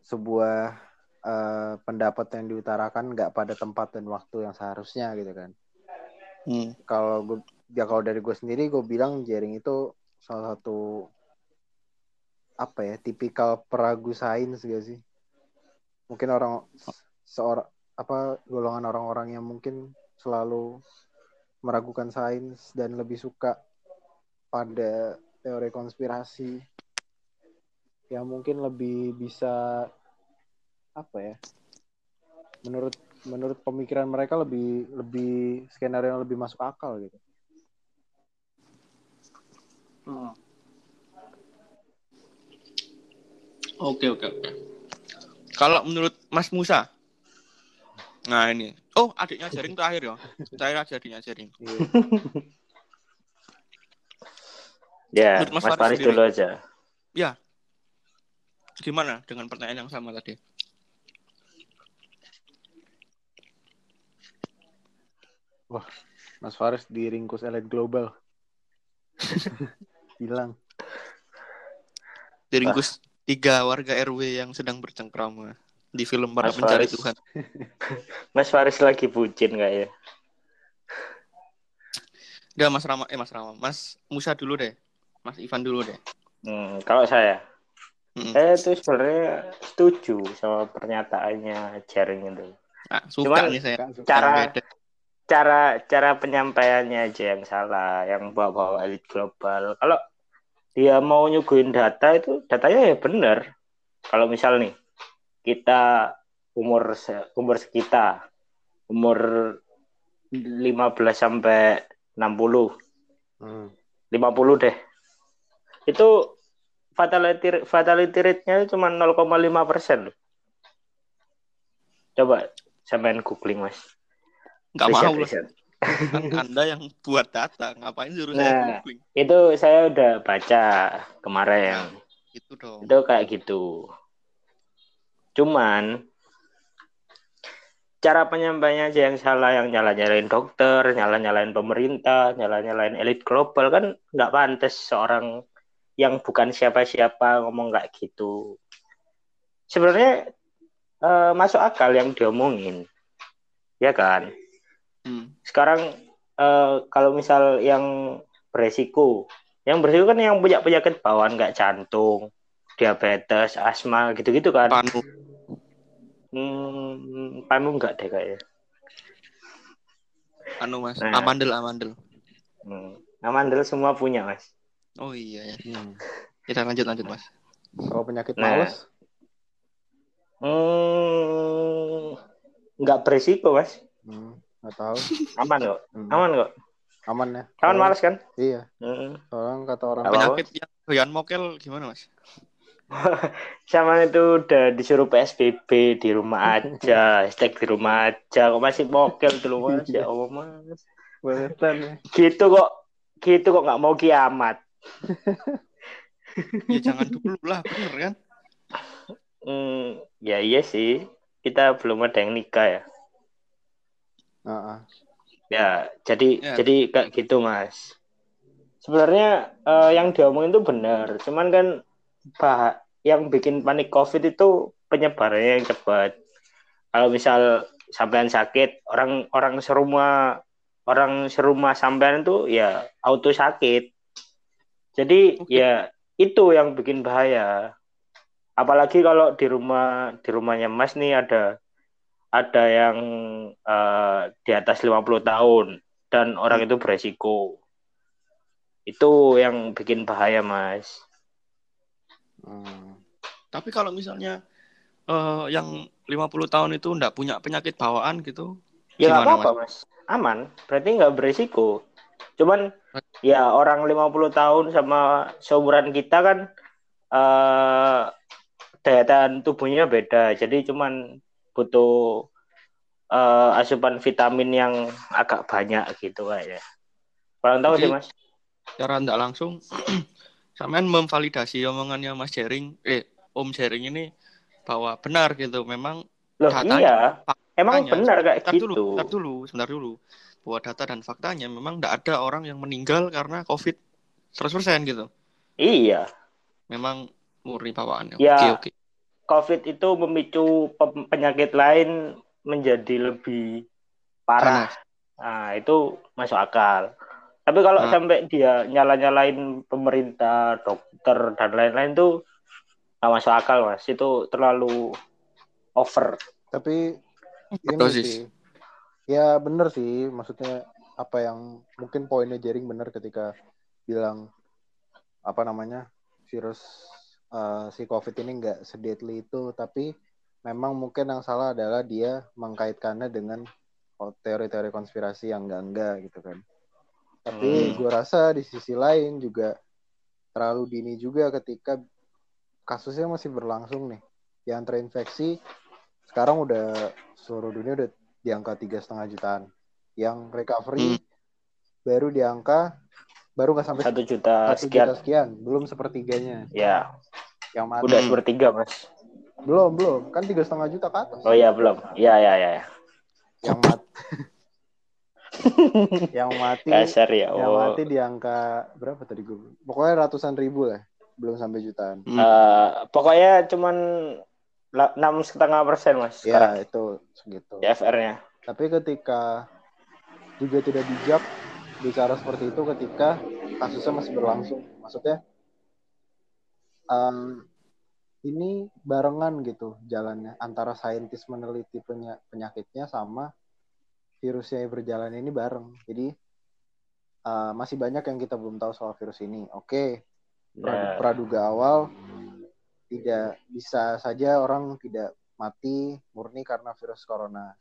sebuah eh, pendapat yang diutarakan nggak pada tempat dan waktu yang seharusnya gitu kan. Hmm. kalau gue ya kalau dari gue sendiri gue bilang jaring itu salah satu apa ya tipikal peragu sains gak sih mungkin orang seorang apa golongan orang-orang yang mungkin selalu meragukan sains dan lebih suka pada teori konspirasi yang mungkin lebih bisa apa ya menurut menurut pemikiran mereka lebih lebih skenario yang lebih masuk akal gitu. Oke oke oke kalau menurut Mas Musa? Nah ini. Oh adiknya jaring terakhir ya. Terakhir aja adiknya jaring Iya. Ya, Menurut Mas Mas Faris dulu aja. gimana dengan pertanyaan yang sama tadi? Mas Faris diringkus elit global. Hilang. Diringkus tiga warga RW yang sedang bercengkrama di film Para Mas Pencari Faris. Tuhan. Mas Faris lagi bucin nggak ya? Udah Mas Rama, eh Mas Rama, Mas Musa dulu deh, Mas Ivan dulu deh. Hmm, kalau saya, Mm-mm. saya tuh sebenarnya setuju sama pernyataannya Jaring itu. Nah, suka Cuman nih saya. Cara cara cara penyampaiannya aja yang salah, yang bawa-bawa elit global. Kalau dia mau nyuguhin data itu datanya ya benar. Kalau misal nih kita umur se- umur sekitar umur 15 sampai 60 Hmm. 50 deh. Itu fatality fatality rate-nya cuma 0,5 persen. Coba sampean googling mas. Nggak Riset, mau riset. Anda yang buat data, ngapain suruh Nah. saya googling? Itu saya udah baca kemarin. Itu dong. Itu kayak gitu. Cuman cara penyampaiannya aja yang salah, yang nyala-nyalain dokter, nyala-nyalain pemerintah, nyala-nyalain elit global kan nggak pantas seorang yang bukan siapa-siapa ngomong kayak gitu. Sebenarnya eh, masuk akal yang diomongin, ya kan? Hmm. Sekarang eh, kalau misal yang beresiko, yang beresiko kan yang punya penyakit bawaan nggak jantung, diabetes, asma gitu-gitu kan. Panu. Hmm, panu nggak deh kayaknya. Anu Mas, Nah. amandel amandel. Hmm. Amandel semua punya mas. Oh iya ya. Hmm. Kita lanjut lanjut Mas. Kalau penyakit Nah. males, Hmm, nggak beresiko mas. hmm, nggak tahu. Aman kok. Hmm. Aman kok. Aman ya. Aman malas kan? Iya. Hmm. Soalnya kata orang? Penyakit yang doyan mokel gimana Mas? Sama itu udah disuruh PSBB di rumah aja, hashtag di rumah aja. Kok masih mokel di rumah aja, oh mas. bangetan ya. Gitu kok, gitu kok nggak mau kiamat. Ya jangan dulu lah, bener kan? Hmm, ya iya sih. Kita belum ada yang nikah ya. Heeh. Ya, jadi Ya. jadi kayak gitu mas. Sebenarnya eh, yang diomongin itu benar, cuman kan bah yang bikin panik COVID itu penyebarannya yang cepat. Kalau misal sampean sakit, orang orang serumah orang serumah sampean itu ya auto sakit. Jadi Oke. ya itu yang bikin bahaya. Apalagi kalau di rumah di rumahnya Mas nih ada ada yang eh, di atas 50 tahun dan orang itu beresiko. Itu yang bikin bahaya, Mas. Hmm. Tapi kalau misalnya eh, yang 50 tahun itu nggak punya penyakit bawaan gitu, Ya nggak apa-apa, Mas. Aman. Berarti nggak beresiko. Cuman ya orang 50 tahun sama seumuran kita kan eh daya tahan tubuhnya beda. Jadi cuman butuh eh, asupan vitamin yang agak banyak gitu kayaknya. Kurang tahu Jadi- sih mas. Secara tidak langsung, sampean memvalidasi omongannya Mas Jering, eh Om Jering ini bahwa benar gitu. Memang Loh Datanya, iya, emang faktanya, benar kayak Bentar gitu. dulu, bentar dulu, sebentar dulu. Bahwa data dan faktanya memang tidak ada orang yang meninggal karena COVID 100% gitu. Iya, Memang murni bawaannya. Ya. Oke, oke. COVID itu memicu penyakit lain menjadi lebih parah. Panas. Nah, itu masuk akal. Tapi kalau Nah. sampai dia nyala-nyalain pemerintah, dokter, dan lain-lain tuh nggak masuk akal, Mas. Itu terlalu over. Tapi ini Dosis. sih. Ya bener sih, maksudnya apa yang mungkin poinnya Jering bener ketika bilang apa namanya virus eh, si COVID ini nggak sedeadly itu, tapi memang mungkin yang salah adalah dia mengkaitkannya dengan teori-teori konspirasi yang enggak-enggak gitu kan. Tapi Hmm. gue rasa di sisi lain juga terlalu dini juga ketika kasusnya masih berlangsung nih. Yang terinfeksi sekarang udah seluruh dunia udah di angka tiga setengah jutaan. Yang recovery Hmm. baru di angka baru nggak sampai Satu juta sekian. juta sekian, belum sepertiganya. Ya, Yang mati udah sepertiga, Mas. belum belum kan tiga setengah juta ke atas. Oh iya, belum. Iya, iya, iya. Yang mati yang mati Kasar ya. yang mati di angka berapa tadi gue? Pokoknya ratusan ribu lah, belum sampai jutaan. Hmm. Eh, pokoknya cuman enam setengah persen, Mas. Sekarang Ya itu segitu. CFR-nya. Tapi ketika juga tidak bijak bicara seperti itu ketika kasusnya masih berlangsung. Maksudnya em, ini barengan gitu jalannya antara saintis meneliti penya- penyakitnya sama virusnya yang berjalan ini bareng. Jadi eh, masih banyak yang kita belum tahu soal virus ini. Oke, pradu- Nah, praduga awal tidak bisa saja orang tidak mati murni karena virus corona.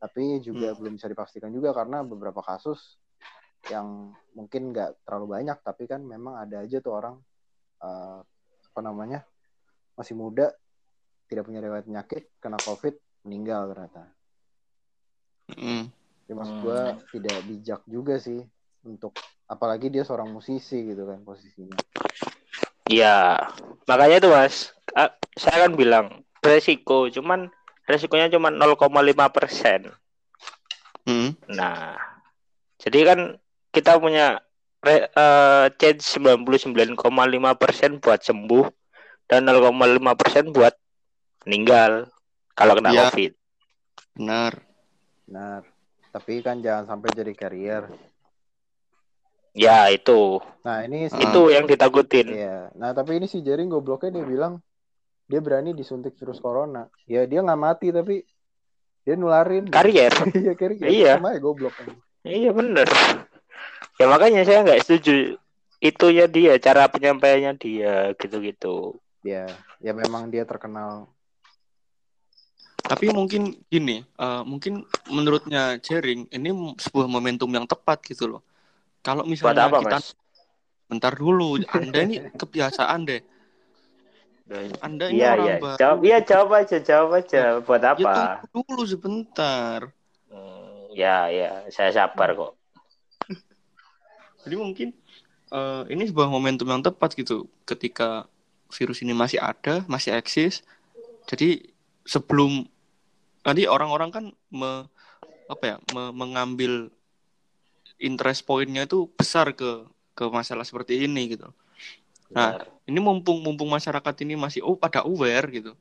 Tapi juga Hmm. belum bisa dipastikan juga karena beberapa kasus yang mungkin nggak terlalu banyak, tapi kan memang ada aja tuh orang eh, apa namanya masih muda, tidak punya riwayat penyakit, kena covid, meninggal ternyata. Hmm. Jadi maksud gue tidak bijak juga sih untuk apalagi dia seorang musisi gitu kan posisinya. Iya, makanya itu mas, saya kan bilang resiko, cuman resikonya cuma 0,5 persen. Hmm. Nah, jadi kan kita punya re, eh, chance 99,5 persen buat sembuh dan 0,5 persen buat meninggal kalau kena Iya. COVID. Benar. Benar. Tapi kan jangan sampai jadi carrier. Ya itu, Nah ini sih Ah. itu yang ditakutin. Iya. Nah tapi ini si Jering gobloknya dia bilang dia berani disuntik virus corona. Ya dia nggak mati tapi dia nularin. Karier. Iya carrier. Iya. Sama ya goblok. Iya bener. Ya makanya saya nggak setuju itu ya dia cara penyampaiannya dia gitu-gitu. Ya, ya memang dia terkenal. Tapi mungkin gini, eh, mungkin menurutnya Jering ini sebuah momentum yang tepat gitu loh. Kalau misalnya apa kita mas? bentar dulu, Anda ini kebiasaan deh. Anda ini Iya orang iya. baru. Jawab iya jawab aja jawab aja. Buat Ya apa? tunggu dulu sebentar. Hmm, ya ya saya sabar kok. Jadi mungkin eh, ini sebuah momentum yang tepat gitu ketika virus ini masih ada, masih eksis. Jadi sebelum tadi orang-orang kan me- apa ya me- mengambil interest pointnya itu besar ke ke masalah seperti ini gitu. Nah, Benar. ini mumpung mumpung masyarakat ini masih oh pada aware gitu.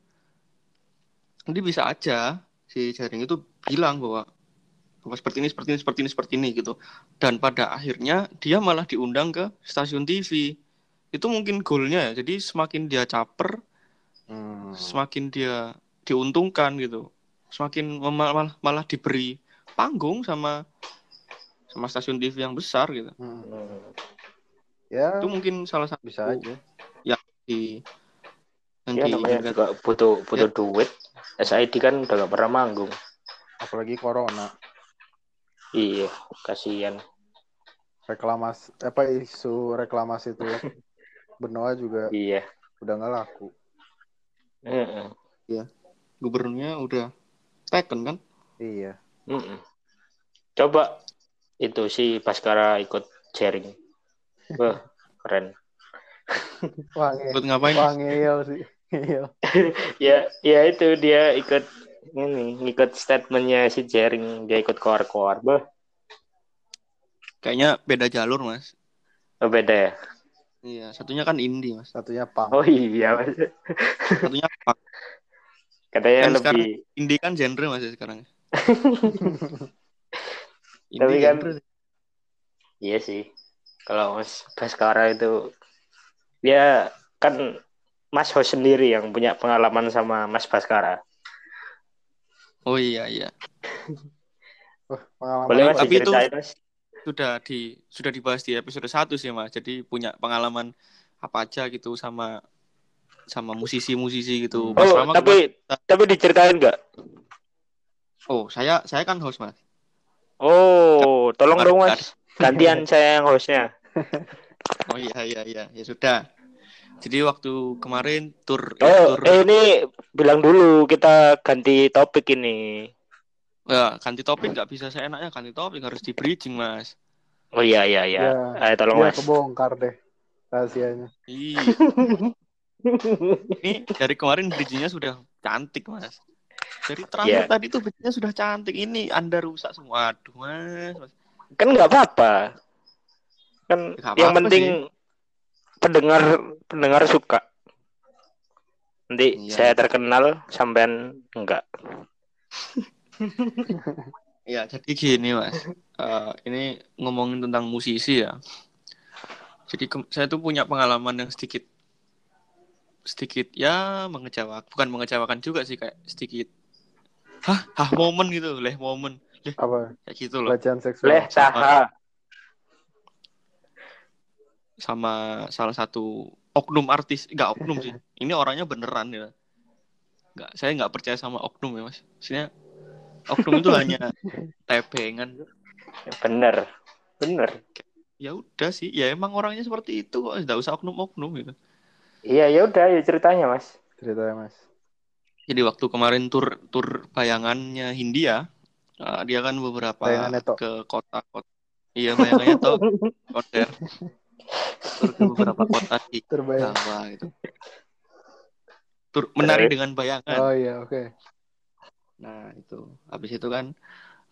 Jadi bisa aja si jaring itu bilang bahwa bahwa seperti ini seperti ini seperti ini seperti ini gitu. Dan pada akhirnya dia malah diundang ke stasiun TV. Itu mungkin goalnya ya. Jadi semakin dia caper, Hmm. semakin dia diuntungkan gitu. Semakin malah malah diberi panggung sama sama stasiun TV yang besar gitu. Hmm. Ya Itu mungkin salah satu bisa aja. di yang Ya di- namanya juga butuh butuh duit. SID kan udah gak pernah manggung. Apalagi corona. Iya, kasihan. Reklamasi apa isu reklamasi itu Benoa juga Iya. udah nggak laku. Heeh. Gubernurnya udah taken kan? Iya. Mm-mm. Coba itu si Baskara ikut sharing. Wah, keren. Wah, nge- Ikut ngapain? wah ngeyel sih. Ngeyel. Ya, ya itu dia ikut ini, ikut statementnya si Jering, dia ikut koar-koar. Bah, Kayaknya beda jalur mas. oh, beda ya. Iya, satunya kan indie mas. Satunya pang. Oh iya, Mas. Satunya punk. Katanya Kan sekarang- lebih indie kan genre mas ya sekarang. Indie Tapi kan- genre. Iya sih. Kalau Mas Baskara itu ya kan Mas host sendiri yang punya pengalaman sama Mas Baskara. Oh iya iya. Wah, pengalaman Boleh Mas? Tapi itu- Mas? Sudah di sudah dibahas di episode 1 sih mas. Jadi punya pengalaman apa aja gitu sama sama musisi-musisi gitu. Mas Oh, Rama tapi tapi diceritain nggak? oh saya saya kan host mas. Oh, tolong dong Mas. Gantian saya yang hostnya. Oh iya iya iya ya sudah. Jadi waktu kemarin tur Oh, tur eh, ini bilang dulu kita ganti topik ini. ya, ganti topik nggak bisa saya enaknya ganti topik harus di bridging mas. Oh iya iya iya. Ya. Ayo tolong Iya, Mas. kebongkar deh rahasianya. Iya. Ini dari kemarin bridgingnya sudah cantik mas. Dari terakhir Iya. tadi tuh bridgingnya sudah cantik. Ini anda rusak semua. Aduh mas. mas. kan nggak apa-apa. Kan Nggak yang apa-apa penting pendengar pendengar suka. Nanti Iya. saya terkenal sampean enggak. Ya jadi gini mas. Eh, ini ngomongin tentang musisi ya. Jadi saya tuh punya pengalaman yang sedikit sedikit ya mengecewakan bukan mengecewakan juga sih kayak sedikit hah hah momen gitu leh momen Apa? kayak gitu loh Pelecehan seksual. Leh saha. Sama salah satu oknum artis. Nggak oknum sih. Ini orangnya beneran ya. Nggak saya nggak percaya sama oknum ya mas. Maksudnya oknum itu hanya tebengan. Bener. Bener. ya udah sih. Ya emang orangnya seperti itu kok. Nggak usah oknum oknum gitu. Iya ya udah ya ceritanya Mas. Ceritanya, Mas. jadi waktu kemarin tur tur bayangannya Hindia eh, dia kan beberapa ke kota-kota. Iya bayangannya tuh konser tur ke beberapa kota di Terbayang. Jawa gitu tur menari dengan bayangan Oh iya, oke. Nah, itu. Habis itu kan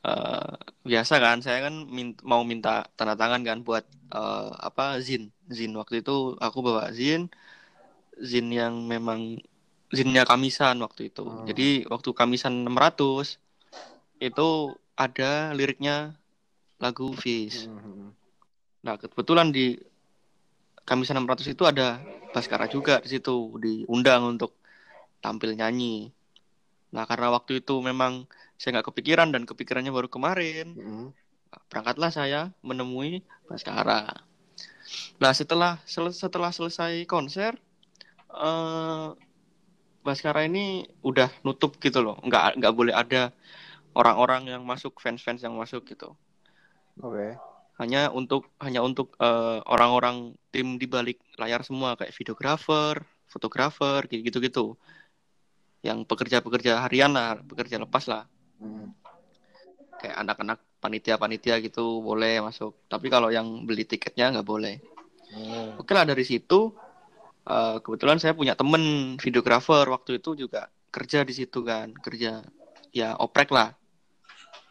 eh, biasa kan saya kan min- mau minta tanda tangan kan buat eh, apa zin. Zin waktu itu aku bawa zin zin yang memang zinnya Kamisan waktu itu. Hmm. Jadi waktu Kamisan 600 itu ada liriknya lagu Fish. Mhm. Nah, kebetulan di Kamisan 600 itu ada Baskara juga di situ diundang untuk tampil nyanyi. Nah, karena waktu itu memang saya nggak kepikiran dan kepikirannya baru kemarin, Mhm. berangkatlah saya menemui Baskara. Nah, setelah sel- setelah selesai konser, eh Baskara ini udah nutup gitu loh, nggak nggak boleh ada orang-orang yang masuk, fans-fans yang masuk gitu Oke. Hanya untuk hanya untuk eh, orang-orang tim di balik layar semua kayak videografer, fotografer, gitu-gitu. Yang pekerja-pekerja harian lah, pekerja lepas lah, Mhm. kayak anak-anak panitia-panitia gitu boleh masuk. Tapi kalau yang beli tiketnya nggak boleh. Hmm. Oke lah dari situ eh, kebetulan saya punya temen videografer waktu itu juga kerja di situ kan, kerja ya oprek lah.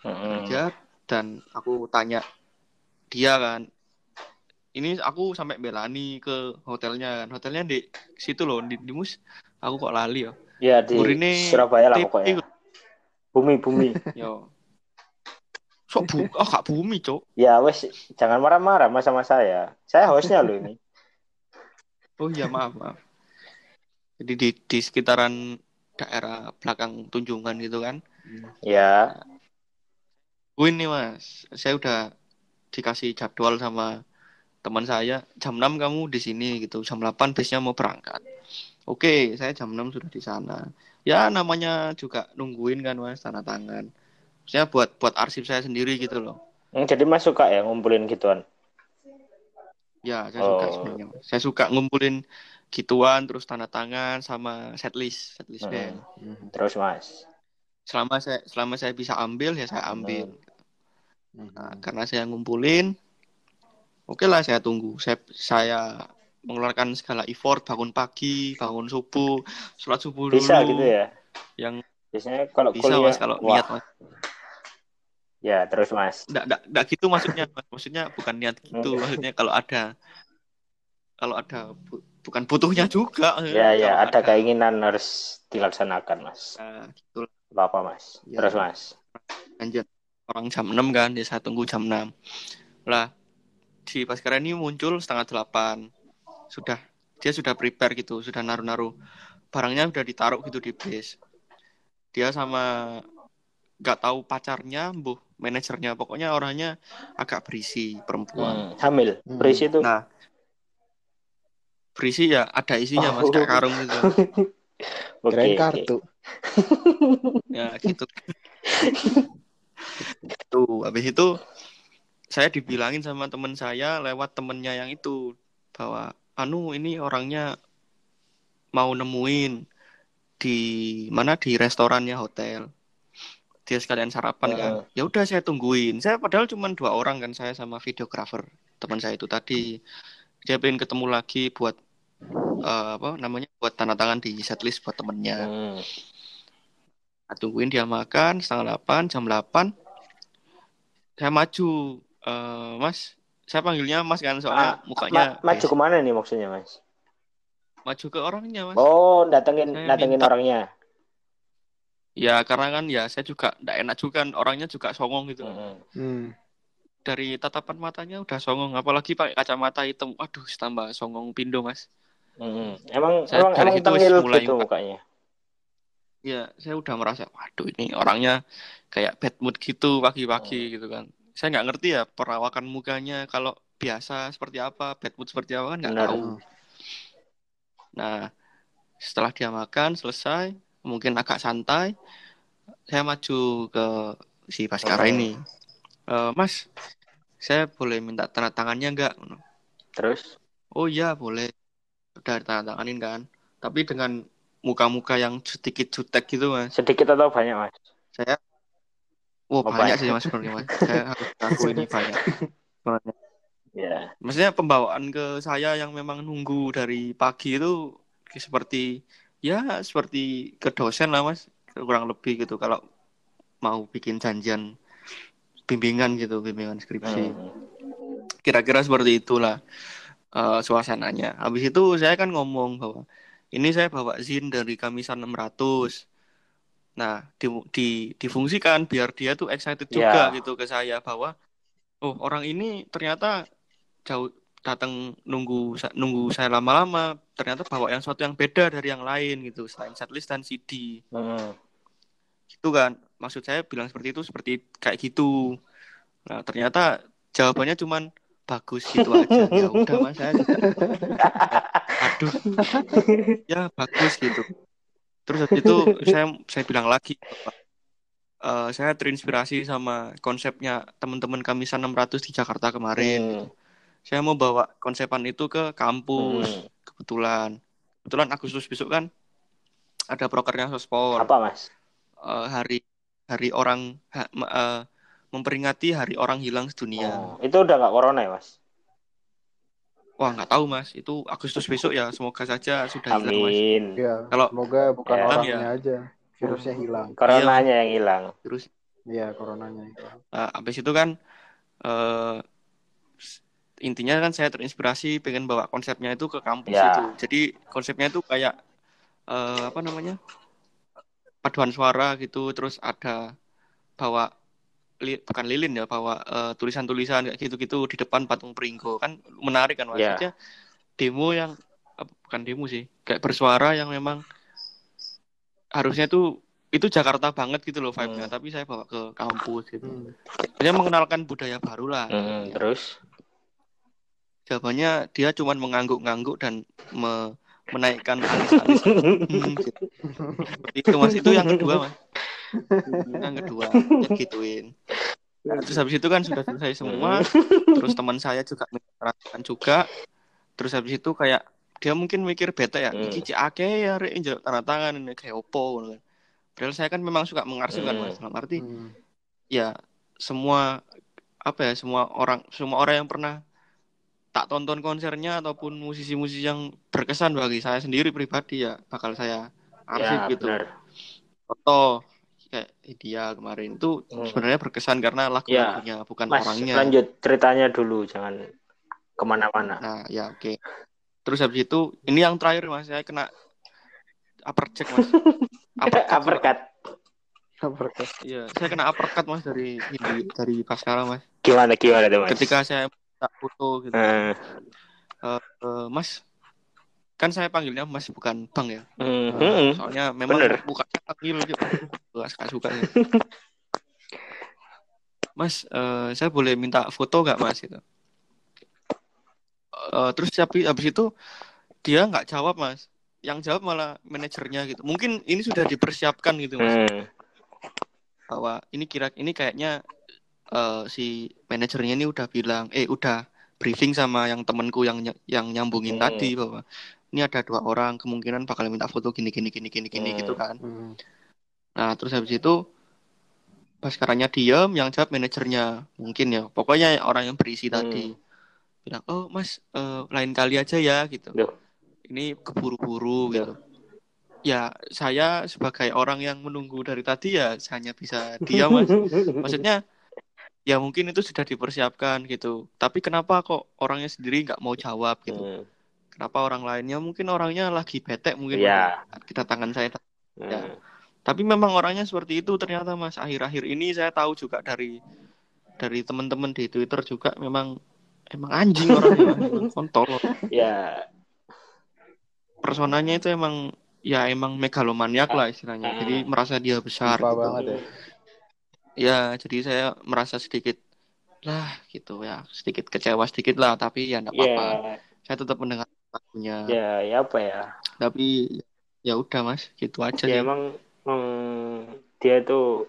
Mm-mm. kerja dan aku tanya dia kan ini aku sampai belani ke hotelnya kan hotelnya di situ loh di, di mus aku kok lali ya Ya di Murine Surabaya lah pokoknya. Bumi bumi. yo sok bu oh kak bumi cok ya wes jangan marah-marah mas sama saya. Saya hostnya loh ini. oh iya maaf maaf jadi di di sekitaran daerah belakang Tunjungan gitu kan Ya. Win nih mas saya udah dikasih jadwal sama teman saya jam 6 kamu di sini gitu jam 8 bisnya mau berangkat oke saya jam 6 sudah di sana ya namanya juga nungguin kan mas tanda tangan saya buat buat arsip saya sendiri gitu loh Hmm, Jadi mas suka ya ngumpulin gituan. ya saya suka Oh. sebenarnya Mas. saya suka ngumpulin gituan terus tanda tangan sama setlist setlist Hmm. band Mhm. Terus Mas. selama saya selama saya bisa ambil ya saya ambil Mhm. Nah, karena saya ngumpulin oke lah saya tunggu saya saya mengeluarkan segala effort bangun pagi bangun subuh sholat subuh Bisa dulu gitu ya. yang Biasanya kalau bisa kuliah mas kalau wah, niat mas Ya, terus Mas. Nggak, nggak, nggak gitu maksudnya Mas. maksudnya bukan niat gitu Hmm. maksudnya kalau ada kalau ada bu- bukan butuhnya juga Ya, ya, Kalau ada keinginan harus dilaksanakan, Mas. Nah, gitu. Apa-apa, Mas. Ya. Terus Mas. lanjut orang jam 6 kan dia saya tunggu jam 6 lah si Baskara ini muncul setengah delapan sudah dia sudah prepare gitu sudah naruh-naruh barangnya udah ditaruh gitu di base dia sama nggak tahu pacarnya bu manajernya pokoknya orangnya agak berisi perempuan Hmm, hamil. Hmm. Berisi itu. nah berisi ya ada isinya mas Oh. kayak karung gitu Oke. Kirain oke. kartu. ya gitu tuh habis itu saya dibilangin sama teman saya lewat temennya yang itu bahwa anu ini orangnya mau nemuin di mana? Di restorannya hotel. Dia sekalian sarapan kan. Heeh. ya udah saya tungguin. Saya padahal cuma dua orang kan saya sama videografer teman saya itu tadi. Dia pengen ketemu lagi buat eh, apa namanya buat tanda tangan di setlist buat temennya. Hmm. Nah, tungguin dia makan setengah delapan jam delapan saya maju Eh, mas saya panggilnya mas kan soalnya Ah, mukanya Ma- maju ke mana nih maksudnya, Mas? maju ke orangnya mas Oh, datengin Saya datengin minta- orangnya. ya karena kan ya saya juga nggak enak juga kan, orangnya juga songong gitu Hmm. Hmm. dari tatapan matanya udah songong apalagi pakai kacamata hitam aduh tambah songong pindo mas Hmm. Emang Saya emang dari emang situ mulai gitu muka- mukanya. Ya saya udah merasa waduh ini orangnya kayak bad mood gitu pagi-pagi gitu kan. Saya nggak ngerti ya perawakan mukanya kalau biasa seperti apa bad mood seperti apa kan nggak tahu. Nah setelah dia makan selesai mungkin agak santai saya maju ke si Baskara Hmm. ini. "Eh, Mas saya boleh minta tanda tangannya nggak? Terus? Oh iya boleh. Udah tanda tanganin kan. Tapi dengan muka-muka yang sedikit jutek gitu mas sedikit atau banyak, Mas? saya Wah Oh, banyak banyak. sih mas sebenarnya mas. Saya harus aku ini banyak. Sebenarnya. Ya. Maksudnya pembawaan ke saya yang memang nunggu dari pagi itu seperti ya seperti ke dosen lah mas kurang lebih gitu kalau mau bikin janjian bimbingan gitu bimbingan skripsi Hmm. kira-kira seperti itulah eh, suasananya. Habis itu saya kan ngomong bahwa ini saya bawa zin dari Kamisan 600. Nah, di, di, difungsikan biar dia tuh excited juga Ya. gitu ke saya bahwa oh orang ini ternyata jauh datang nunggu nunggu saya lama-lama ternyata bawa yang sesuatu yang beda dari yang lain gitu selain setlist dan CD Hmm. gitu kan maksud saya bilang seperti itu seperti kayak gitu nah ternyata jawabannya cuman bagus gitu aja ya udah mas saya aduh ya bagus gitu terus habis itu saya saya bilang lagi eh, saya terinspirasi sama konsepnya teman-teman Kamisan 600 di Jakarta kemarin Hmm. saya mau bawa konsepan itu ke kampus Hmm. kebetulan kebetulan Agustus besok kan ada prokernya sospol Apa, Mas? eh, hari hari orang ha- eh, memperingati hari orang hilang sedunia. Oh, itu udah nggak corona ya, Mas? Wah nggak tahu mas, itu Agustus besok ya. Semoga saja sudah hilang mas. Amin. Ya, Kalau- semoga bukan Ya. orangnya Ya. aja, virusnya hilang. Coronanya yang hilang. Terus Iya, coronanya hilang. nah, habis itu kan eh, s- intinya kan saya terinspirasi pengen bawa konsepnya itu ke kampus Ya. itu. Jadi konsepnya itu kayak eh, apa namanya paduan suara gitu. Terus ada bawa li- bukan lilin ya bawa eh, tulisan-tulisan kayak gitu-gitu di depan patung Pringgo kan menarik kan Ya. maksudnya demo yang eh, bukan demo sih kayak bersuara yang memang harusnya tuh itu Jakarta banget gitu loh vibe-nya Hmm. tapi saya bawa ke kampus gitu Hmm. Maksudnya mengenalkan budaya baru lah Hmm, terus? jawabannya dia cuman mengangguk-ngangguk dan me- menaikkan alis-alis Hmm, gitu. Itu mas itu yang kedua mas yang kedua gituin Nah, terus habis itu kan sudah selesai semua. Terus teman saya juga mengatakan juga. Terus habis itu kayak dia mungkin mikir bete ya Hmm. iki akeh ya rek njaluk tanda tangan ini kayak opo kan. Padahal saya kan memang suka mengarsipkan Hmm. mas. Dalam arti Hmm. ya semua apa ya semua orang semua orang yang pernah tak tonton konsernya ataupun musisi-musisi yang berkesan bagi saya sendiri pribadi ya bakal saya arsip ya gitu. foto kayak dia kemarin. Itu Hmm. sebenarnya berkesan karena lagu-lagunya bukan mas orangnya. lanjut. Ceritanya dulu jangan ke mana-mana. Nah ya oke. Terus habis itu ini yang terakhir mas. Saya kena uppercut mas. Uppercut uppercut. Uppercut. iya saya kena uppercut mas dari ini dari Baskara mas. Gimana gimana tuh mas? Ketika saya minta foto gitu. Eh, Eh, eh, mas kan saya panggilnya mas bukan bang ya hmm, hmm. soalnya memang Bener. bukan panggil gitu suka suka mas eh, saya boleh minta foto nggak mas gitu Eh, terus tapi habis itu dia nggak jawab mas yang jawab malah manajernya gitu mungkin ini sudah dipersiapkan gitu mas Hmm. bahwa ini kira ini kayaknya eh, si manajernya ini udah bilang eh udah briefing sama yang temenku yang ny- yang nyambungin Hmm. tadi bahwa ini ada dua orang kemungkinan bakal minta foto gini gini gini gini gini Hmm. gitu kan Hmm. nah terus habis itu pas karanya diem yang jawab manajernya mungkin ya pokoknya orang yang berisi tadi bilang oh mas eh, lain kali aja ya gitu Duh. ini keburu-buru Duh. gitu ya saya sebagai orang yang menunggu dari tadi ya hanya bisa diam mas maksudnya ya mungkin itu sudah dipersiapkan gitu tapi kenapa kok orangnya sendiri nggak mau jawab gitu Hmm. Kenapa orang lainnya? Mungkin orangnya lagi bete mungkin Ya. kita tangan saya. Ya. Hmm. tapi memang orangnya seperti itu ternyata mas. Akhir-akhir ini saya tahu juga dari dari teman-teman di Twitter juga memang emang anjing orangnya. Emang kontol. Ya personanya itu emang ya emang megalomaniak lah istilahnya. Jadi merasa dia besar Lupa gitu. banget ya. ya jadi saya merasa sedikit lah gitu ya. Sedikit kecewa sedikit lah tapi ya enggak ya apa-apa saya tetap mendengar lagunya ya ya apa ya? Tapi ya udah mas. Gitu aja ya sih. emang hmm, dia itu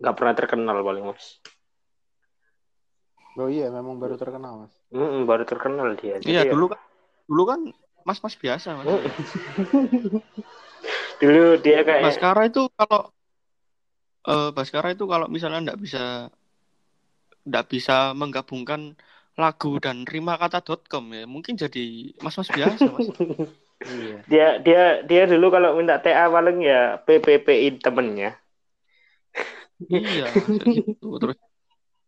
nggak pernah terkenal paling mas. Oh iya, memang baru terkenal, Mas. Hmm, baru terkenal dia. Iya ya- dulu kan dulu kan mas mas biasa mas. Dulu dia kayak Baskara itu kalau eh Baskara itu kalau misalnya nggak bisa nggak bisa menggabungkan lagu dan rima kata.com ya. Mungkin jadi mas-mas biasa mas. Iya. dia dia dia dulu kalau minta TA paling ya PPPI temennya. Iya gitu. Terus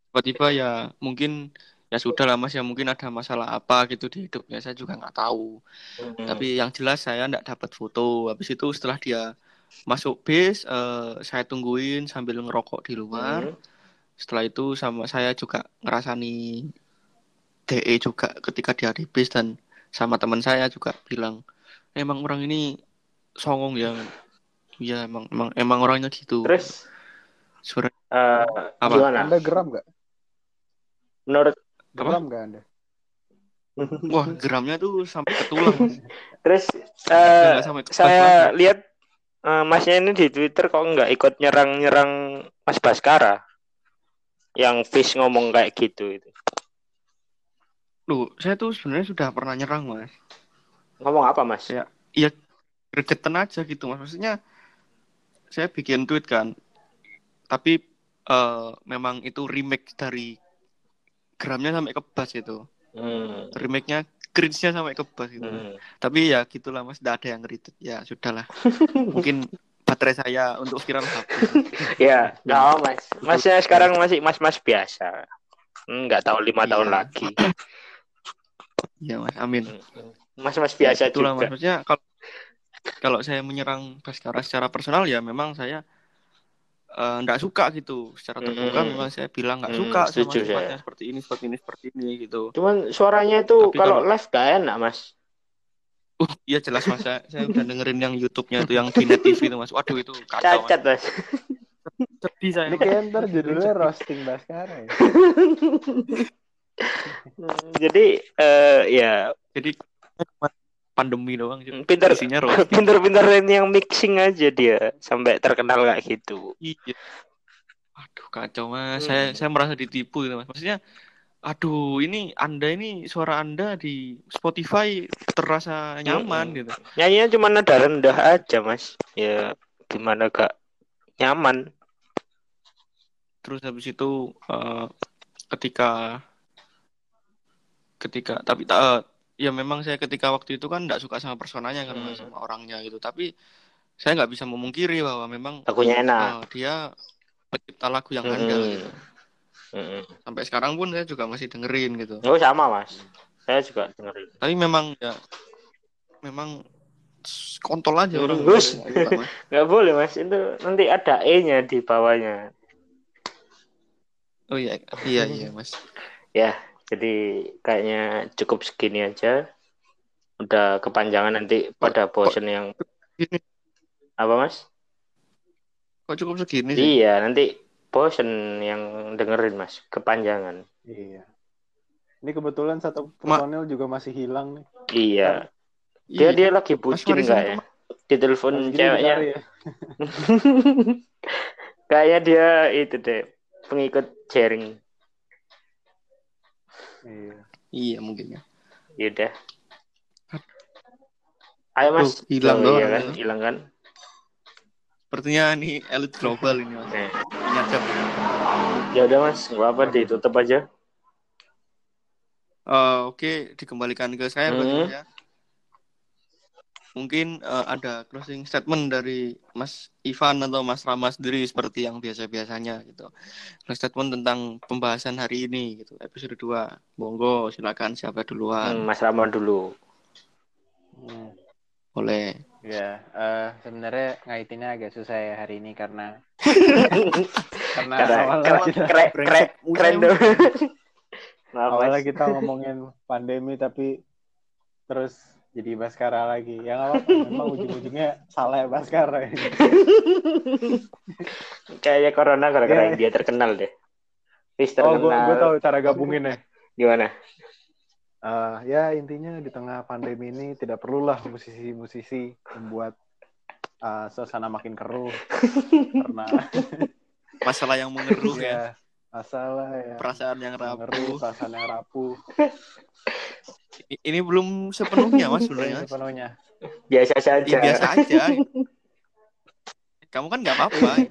tiba-tiba ya mungkin ya sudah lah mas ya mungkin ada masalah apa gitu di hidupnya saya juga nggak tahu. Hmm. tapi yang jelas saya nggak dapat foto. Habis itu setelah dia masuk bis eh, saya tungguin sambil ngerokok di luar. Hmm. setelah itu sama saya juga ngerasani DE juga ketika dia di bis dan sama teman saya juga bilang emang orang ini songong ya Iya emang emang emang orangnya gitu. Terus sebenarnya eh, Apa? gimana? Anda geram nggak? menurut Geram nggak Anda? wah geramnya tuh sampai ke tulang. Terus Ya, eh, sampai ke saya lihat eh, masnya ini di Twitter kok nggak ikut nyerang-nyerang Mas Baskara? Yang Fish ngomong kayak gitu itu Loh, saya tuh sebenarnya sudah pernah nyerang mas. Ngomong apa Mas? Ya. iya gregetan aja gitu mas. Maksudnya saya bikin tweet kan tapi eh, memang itu remake dari gramnya sampai ke bass itu Hmm. remake-nya cringe-nya sampai ke bass gitu. Hmm. tapi ya gitulah mas. Tidak ada yang retweet. Ya sudahlah. Mungkin baterai saya untuk viral habis. Ya nggak Mas. Masnya sekarang masih mas-mas biasa. Hmm, nggak tahu lima Iya. tahun lagi ya mas. Amin. Mas-mas biasa itulah mas. Juga maksudnya kalau kalau saya menyerang Baskara secara personal ya memang saya eh, nggak suka gitu. Secara terbuka Hmm. memang saya bilang nggak Hmm, suka sama sifatnya seperti ini seperti ini seperti ini gitu. Cuman suaranya itu Tapi kalau kalau- live gak enak Mas. Uh iya jelas mas. Saya, saya udah dengerin yang YouTube-nya itu yang di Net TV itu mas. Waduh itu kacau cacat mas. Mas sedih saya Ini mas. kayak ntar judulnya roasting Baskara ya. Hmm, jadi eh ya jadi pandemi doang sih pinter isinya roasting pinter-pinter ini yang mixing aja dia sampai terkenal kayak gitu iya aduh kacau mas Hmm. saya saya merasa ditipu gitu mas maksudnya Aduh, ini Anda ini suara Anda di Spotify terasa nyaman Mm-mm. gitu. Nyanyinya cuma nada rendah aja, Mas. Ya gimana gak nyaman. Terus habis itu eh, ketika ketika tapi eh, ya memang saya ketika waktu itu kan nggak suka sama personanya kan Hmm. sama orangnya gitu. Tapi saya nggak bisa memungkiri bahwa memang Lagunya enak. eh, dia pencipta lagu yang handal Mm-mm. gitu. Mm-mm. Sampai sekarang pun saya juga masih dengerin gitu. Oh sama, Mas. Saya juga dengerin. Tapi memang ya memang kontol aja orang. Gus. Nggak suka, Mas. Nggak boleh, Mas. Itu nanti ada E-nya di bawahnya. Oh iya, iya iya Mas. Ya, jadi kayaknya cukup segini aja. Udah kepanjangan nanti pada bosen yang Ini apa, Mas? kok cukup segini sih? Iya, nanti bosen yang dengerin, Mas. Kepanjangan. Iya. Ini kebetulan satu Ma- personil juga masih hilang nih. Iya. Dia Iya. dia lagi bucin nggak ya? Ditelepon ceweknya. ya. Kayaknya dia itu deh pengikut sharing. Iya. Iya mungkin ya. Yaudah. Ayo Mas. Hilang Oh, iya kan, hilang kan. Sepertinya ini elit global ini Mas. Nah, Nyadap. ya udah Mas, nggak apa ditutup aja. Eh, Oke, dikembalikan ke saya Hmm. berarti ya. Mungkin eh, ada closing statement dari Mas Ivan atau Mas Rama sendiri seperti yang biasa-biasanya gitu. Closing statement tentang pembahasan hari ini gitu, episode 2. Monggo silakan siapa Hmm, duluan. Mas Rama dulu. Hmm. Boleh. Ya, eh, sebenarnya ngaitinnya agak susah ya hari ini karena karena Karena awalnya keren, kita, keren, keren, keren dong. Awalnya kita ngomongin pandemi tapi terus jadi Baskara lagi. Ya nggak apa-apa, memang ujung-ujungnya salah ya Baskara. ini. Kayaknya corona gara-gara yang dia terkenal deh. Wis Oh, gue terkenal. tahu cara gabunginnya. Gimana? Eh, ya intinya di tengah pandemi ini tidak perlulah musisi-musisi membuat eh, suasana makin keruh karena Masalah yang mengeruh ya, ya masalah ya perasaan yang rapuh. perasaan yang rapuh Ini belum sepenuhnya Mas sebenarnya. Mas. sepenuhnya. Biasa saja. Ya, biasa aja. Kamu kan nggak apa-apa.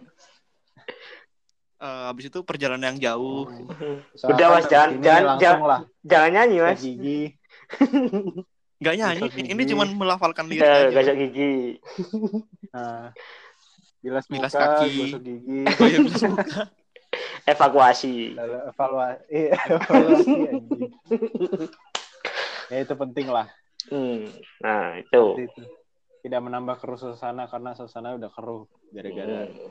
Eh, habis itu perjalanan yang jauh. Udah, Mas, jangan- ini jangan- jangan- lah Jangan nyanyi, Mas. gigi Nggak nyanyi, Sikat ini gigi. cuma melafalkan lirik Eh, aja. Gosok gigi. nah, bilas Bilas muka kaki. gosok gigi Oh, iya, bisa buka. Evakuasi. lalu evaluasi evaluasi anjing. ya itu penting lah Hmm. Nah, itu. Itu. tidak menambah keruh suasana karena suasana udah keruh gara-gara Hmm.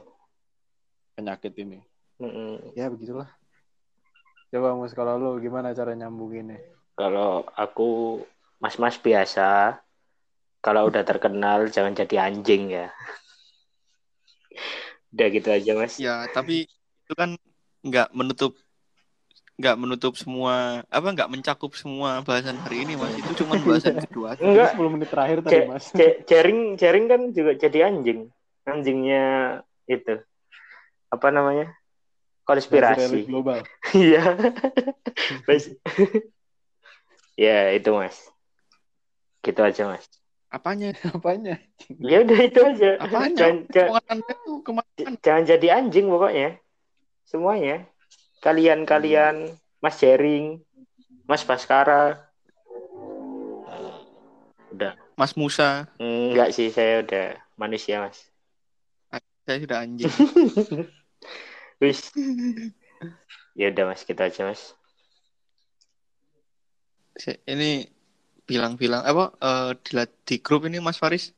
penyakit ini Hmm. ya begitulah coba mus kalau lu gimana cara nyambunginnya Kalau aku mas-mas biasa, kalau udah terkenal jangan jadi anjing ya. Udah gitu aja, Mas. Ya, tapi itu kan nggak menutup nggak menutup semua apa nggak mencakup semua bahasan hari ini mas itu cuma bahasan kedua aja. Enggak. 10 menit terakhir tadi mas jaring jaring kan juga jadi anjing. Anjingnya itu. Apa namanya? Konspirasi. global Iya. Ya, itu, Mas. Gitu aja, Mas. apanya apanya Ya udah itu aja. apanya Jangan, jangan, jangan jadi anjing pokoknya. Semuanya. Kalian-kalian, Mas Jering, Mas Baskara. Udah. mas Musa Enggak sih, saya udah manusia, Mas. saya sudah anjing Wis. Ya udah, Mas, gitu aja, Mas. Ini bilang-bilang apa eh, di, di grup ini mas Faris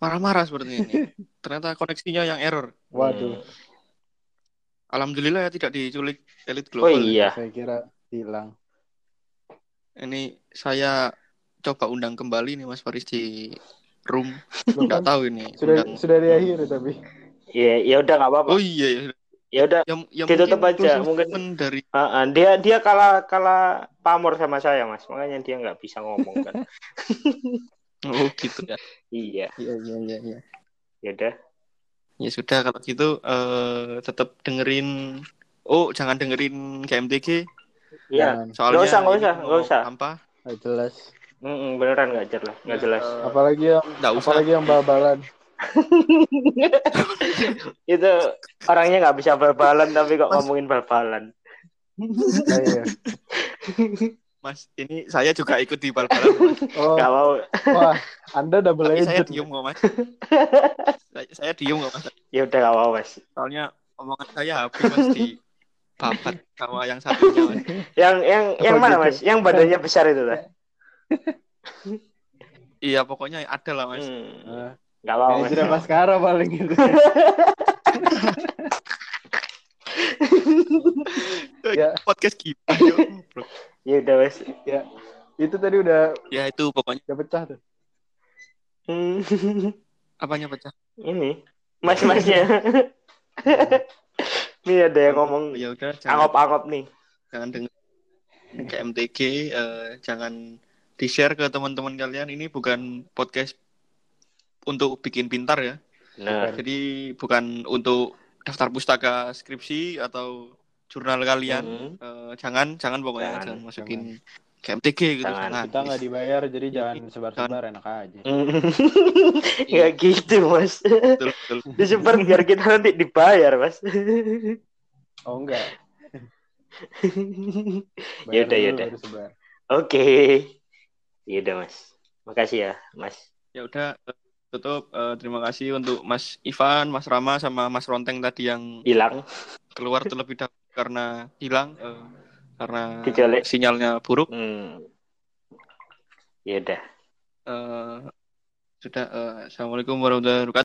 marah-marah seperti ini ternyata koneksinya yang error waduh alhamdulillah ya tidak diculik elit Oh global iya. saya kira hilang ini saya coba undang kembali nih mas Faris di room Loh, nggak kan tahu ini sudah undang sudah di akhir tapi Ya, ya udah nggak apa-apa. oh iya ya Ya udah. ya, ya Ditutup mungkin aja, closing mungkin. dari Ah, ah, dia dia kalah kalah pamor sama saya, Mas. Makanya dia nggak bisa ngomong kan. oh gitu ya iya. iya iya iya iya Ya udah. Ya sudah kalau gitu eh tetap dengerin oh jangan dengerin KMTG Iya. Soalnya Nggak usah, nggak ini usah, nggak usah. Sampah. Nggak jelas. Mm-mm, beneran nggak jelas, nggak jelas. Eh, Apalagi yang Nggak usah. apalagi yang bal-balan. itu orangnya nggak bisa bal-balan tapi kok ngomongin bal-balan. Ah, iya. Mas, ini saya juga ikut di bal-balan. Mas. Oh, Nggak mau. wah, Anda double Tapi saya agent. diem kok, Mas. saya, saya diem kok, Mas. Ya udah nggak mau mas. Soalnya omongan saya habis Mas di babat sama yang satunya, Mas. Yang yang yang Oh, mana gitu. mas? Yang badannya besar itu lah. Iya, pokoknya ada lah, Mas. Hmm, Nah, Nggak mau mas. Manajer Baskara paling gitu. Ya. Podcast gimana? Ya udah mas. Itu tadi udah ya itu pokoknya udah pecah tuh. Hmm, apanya pecah. Ini mas-masnya. Ini ada yang ngomong Ya udah, jangan, angop-angop nih. jangan dengar ke MTG, eh, jangan di-share ke teman-teman kalian. Ini bukan podcast untuk bikin pintar ya. Nah, Jadi bukan untuk daftar pustaka skripsi atau jurnal kalian. hmm. Eh, jangan, jangan pokoknya Jangan, jangan, masukin ke MTG gitu. Jangan. Jangan. Kita nggak dibayar jadi jangan sebar-sebar enak aja. Nggak gitu mas. Betul, betul. Disebar biar kita nanti dibayar mas. Oh enggak. Ya udah, ya. Oke. Ya udah mas. Makasih ya mas. Ya udah tutup. Eh, terima kasih untuk Mas Ivan, Mas Rama sama Mas Ronteng tadi yang Hilang. keluar terlebih dahulu karena hilang eh, karena Kecuali- sinyalnya buruk. Hmm. Ya udah. Eh, sudah. eh, Assalamualaikum warahmatullahi wabarakatuh.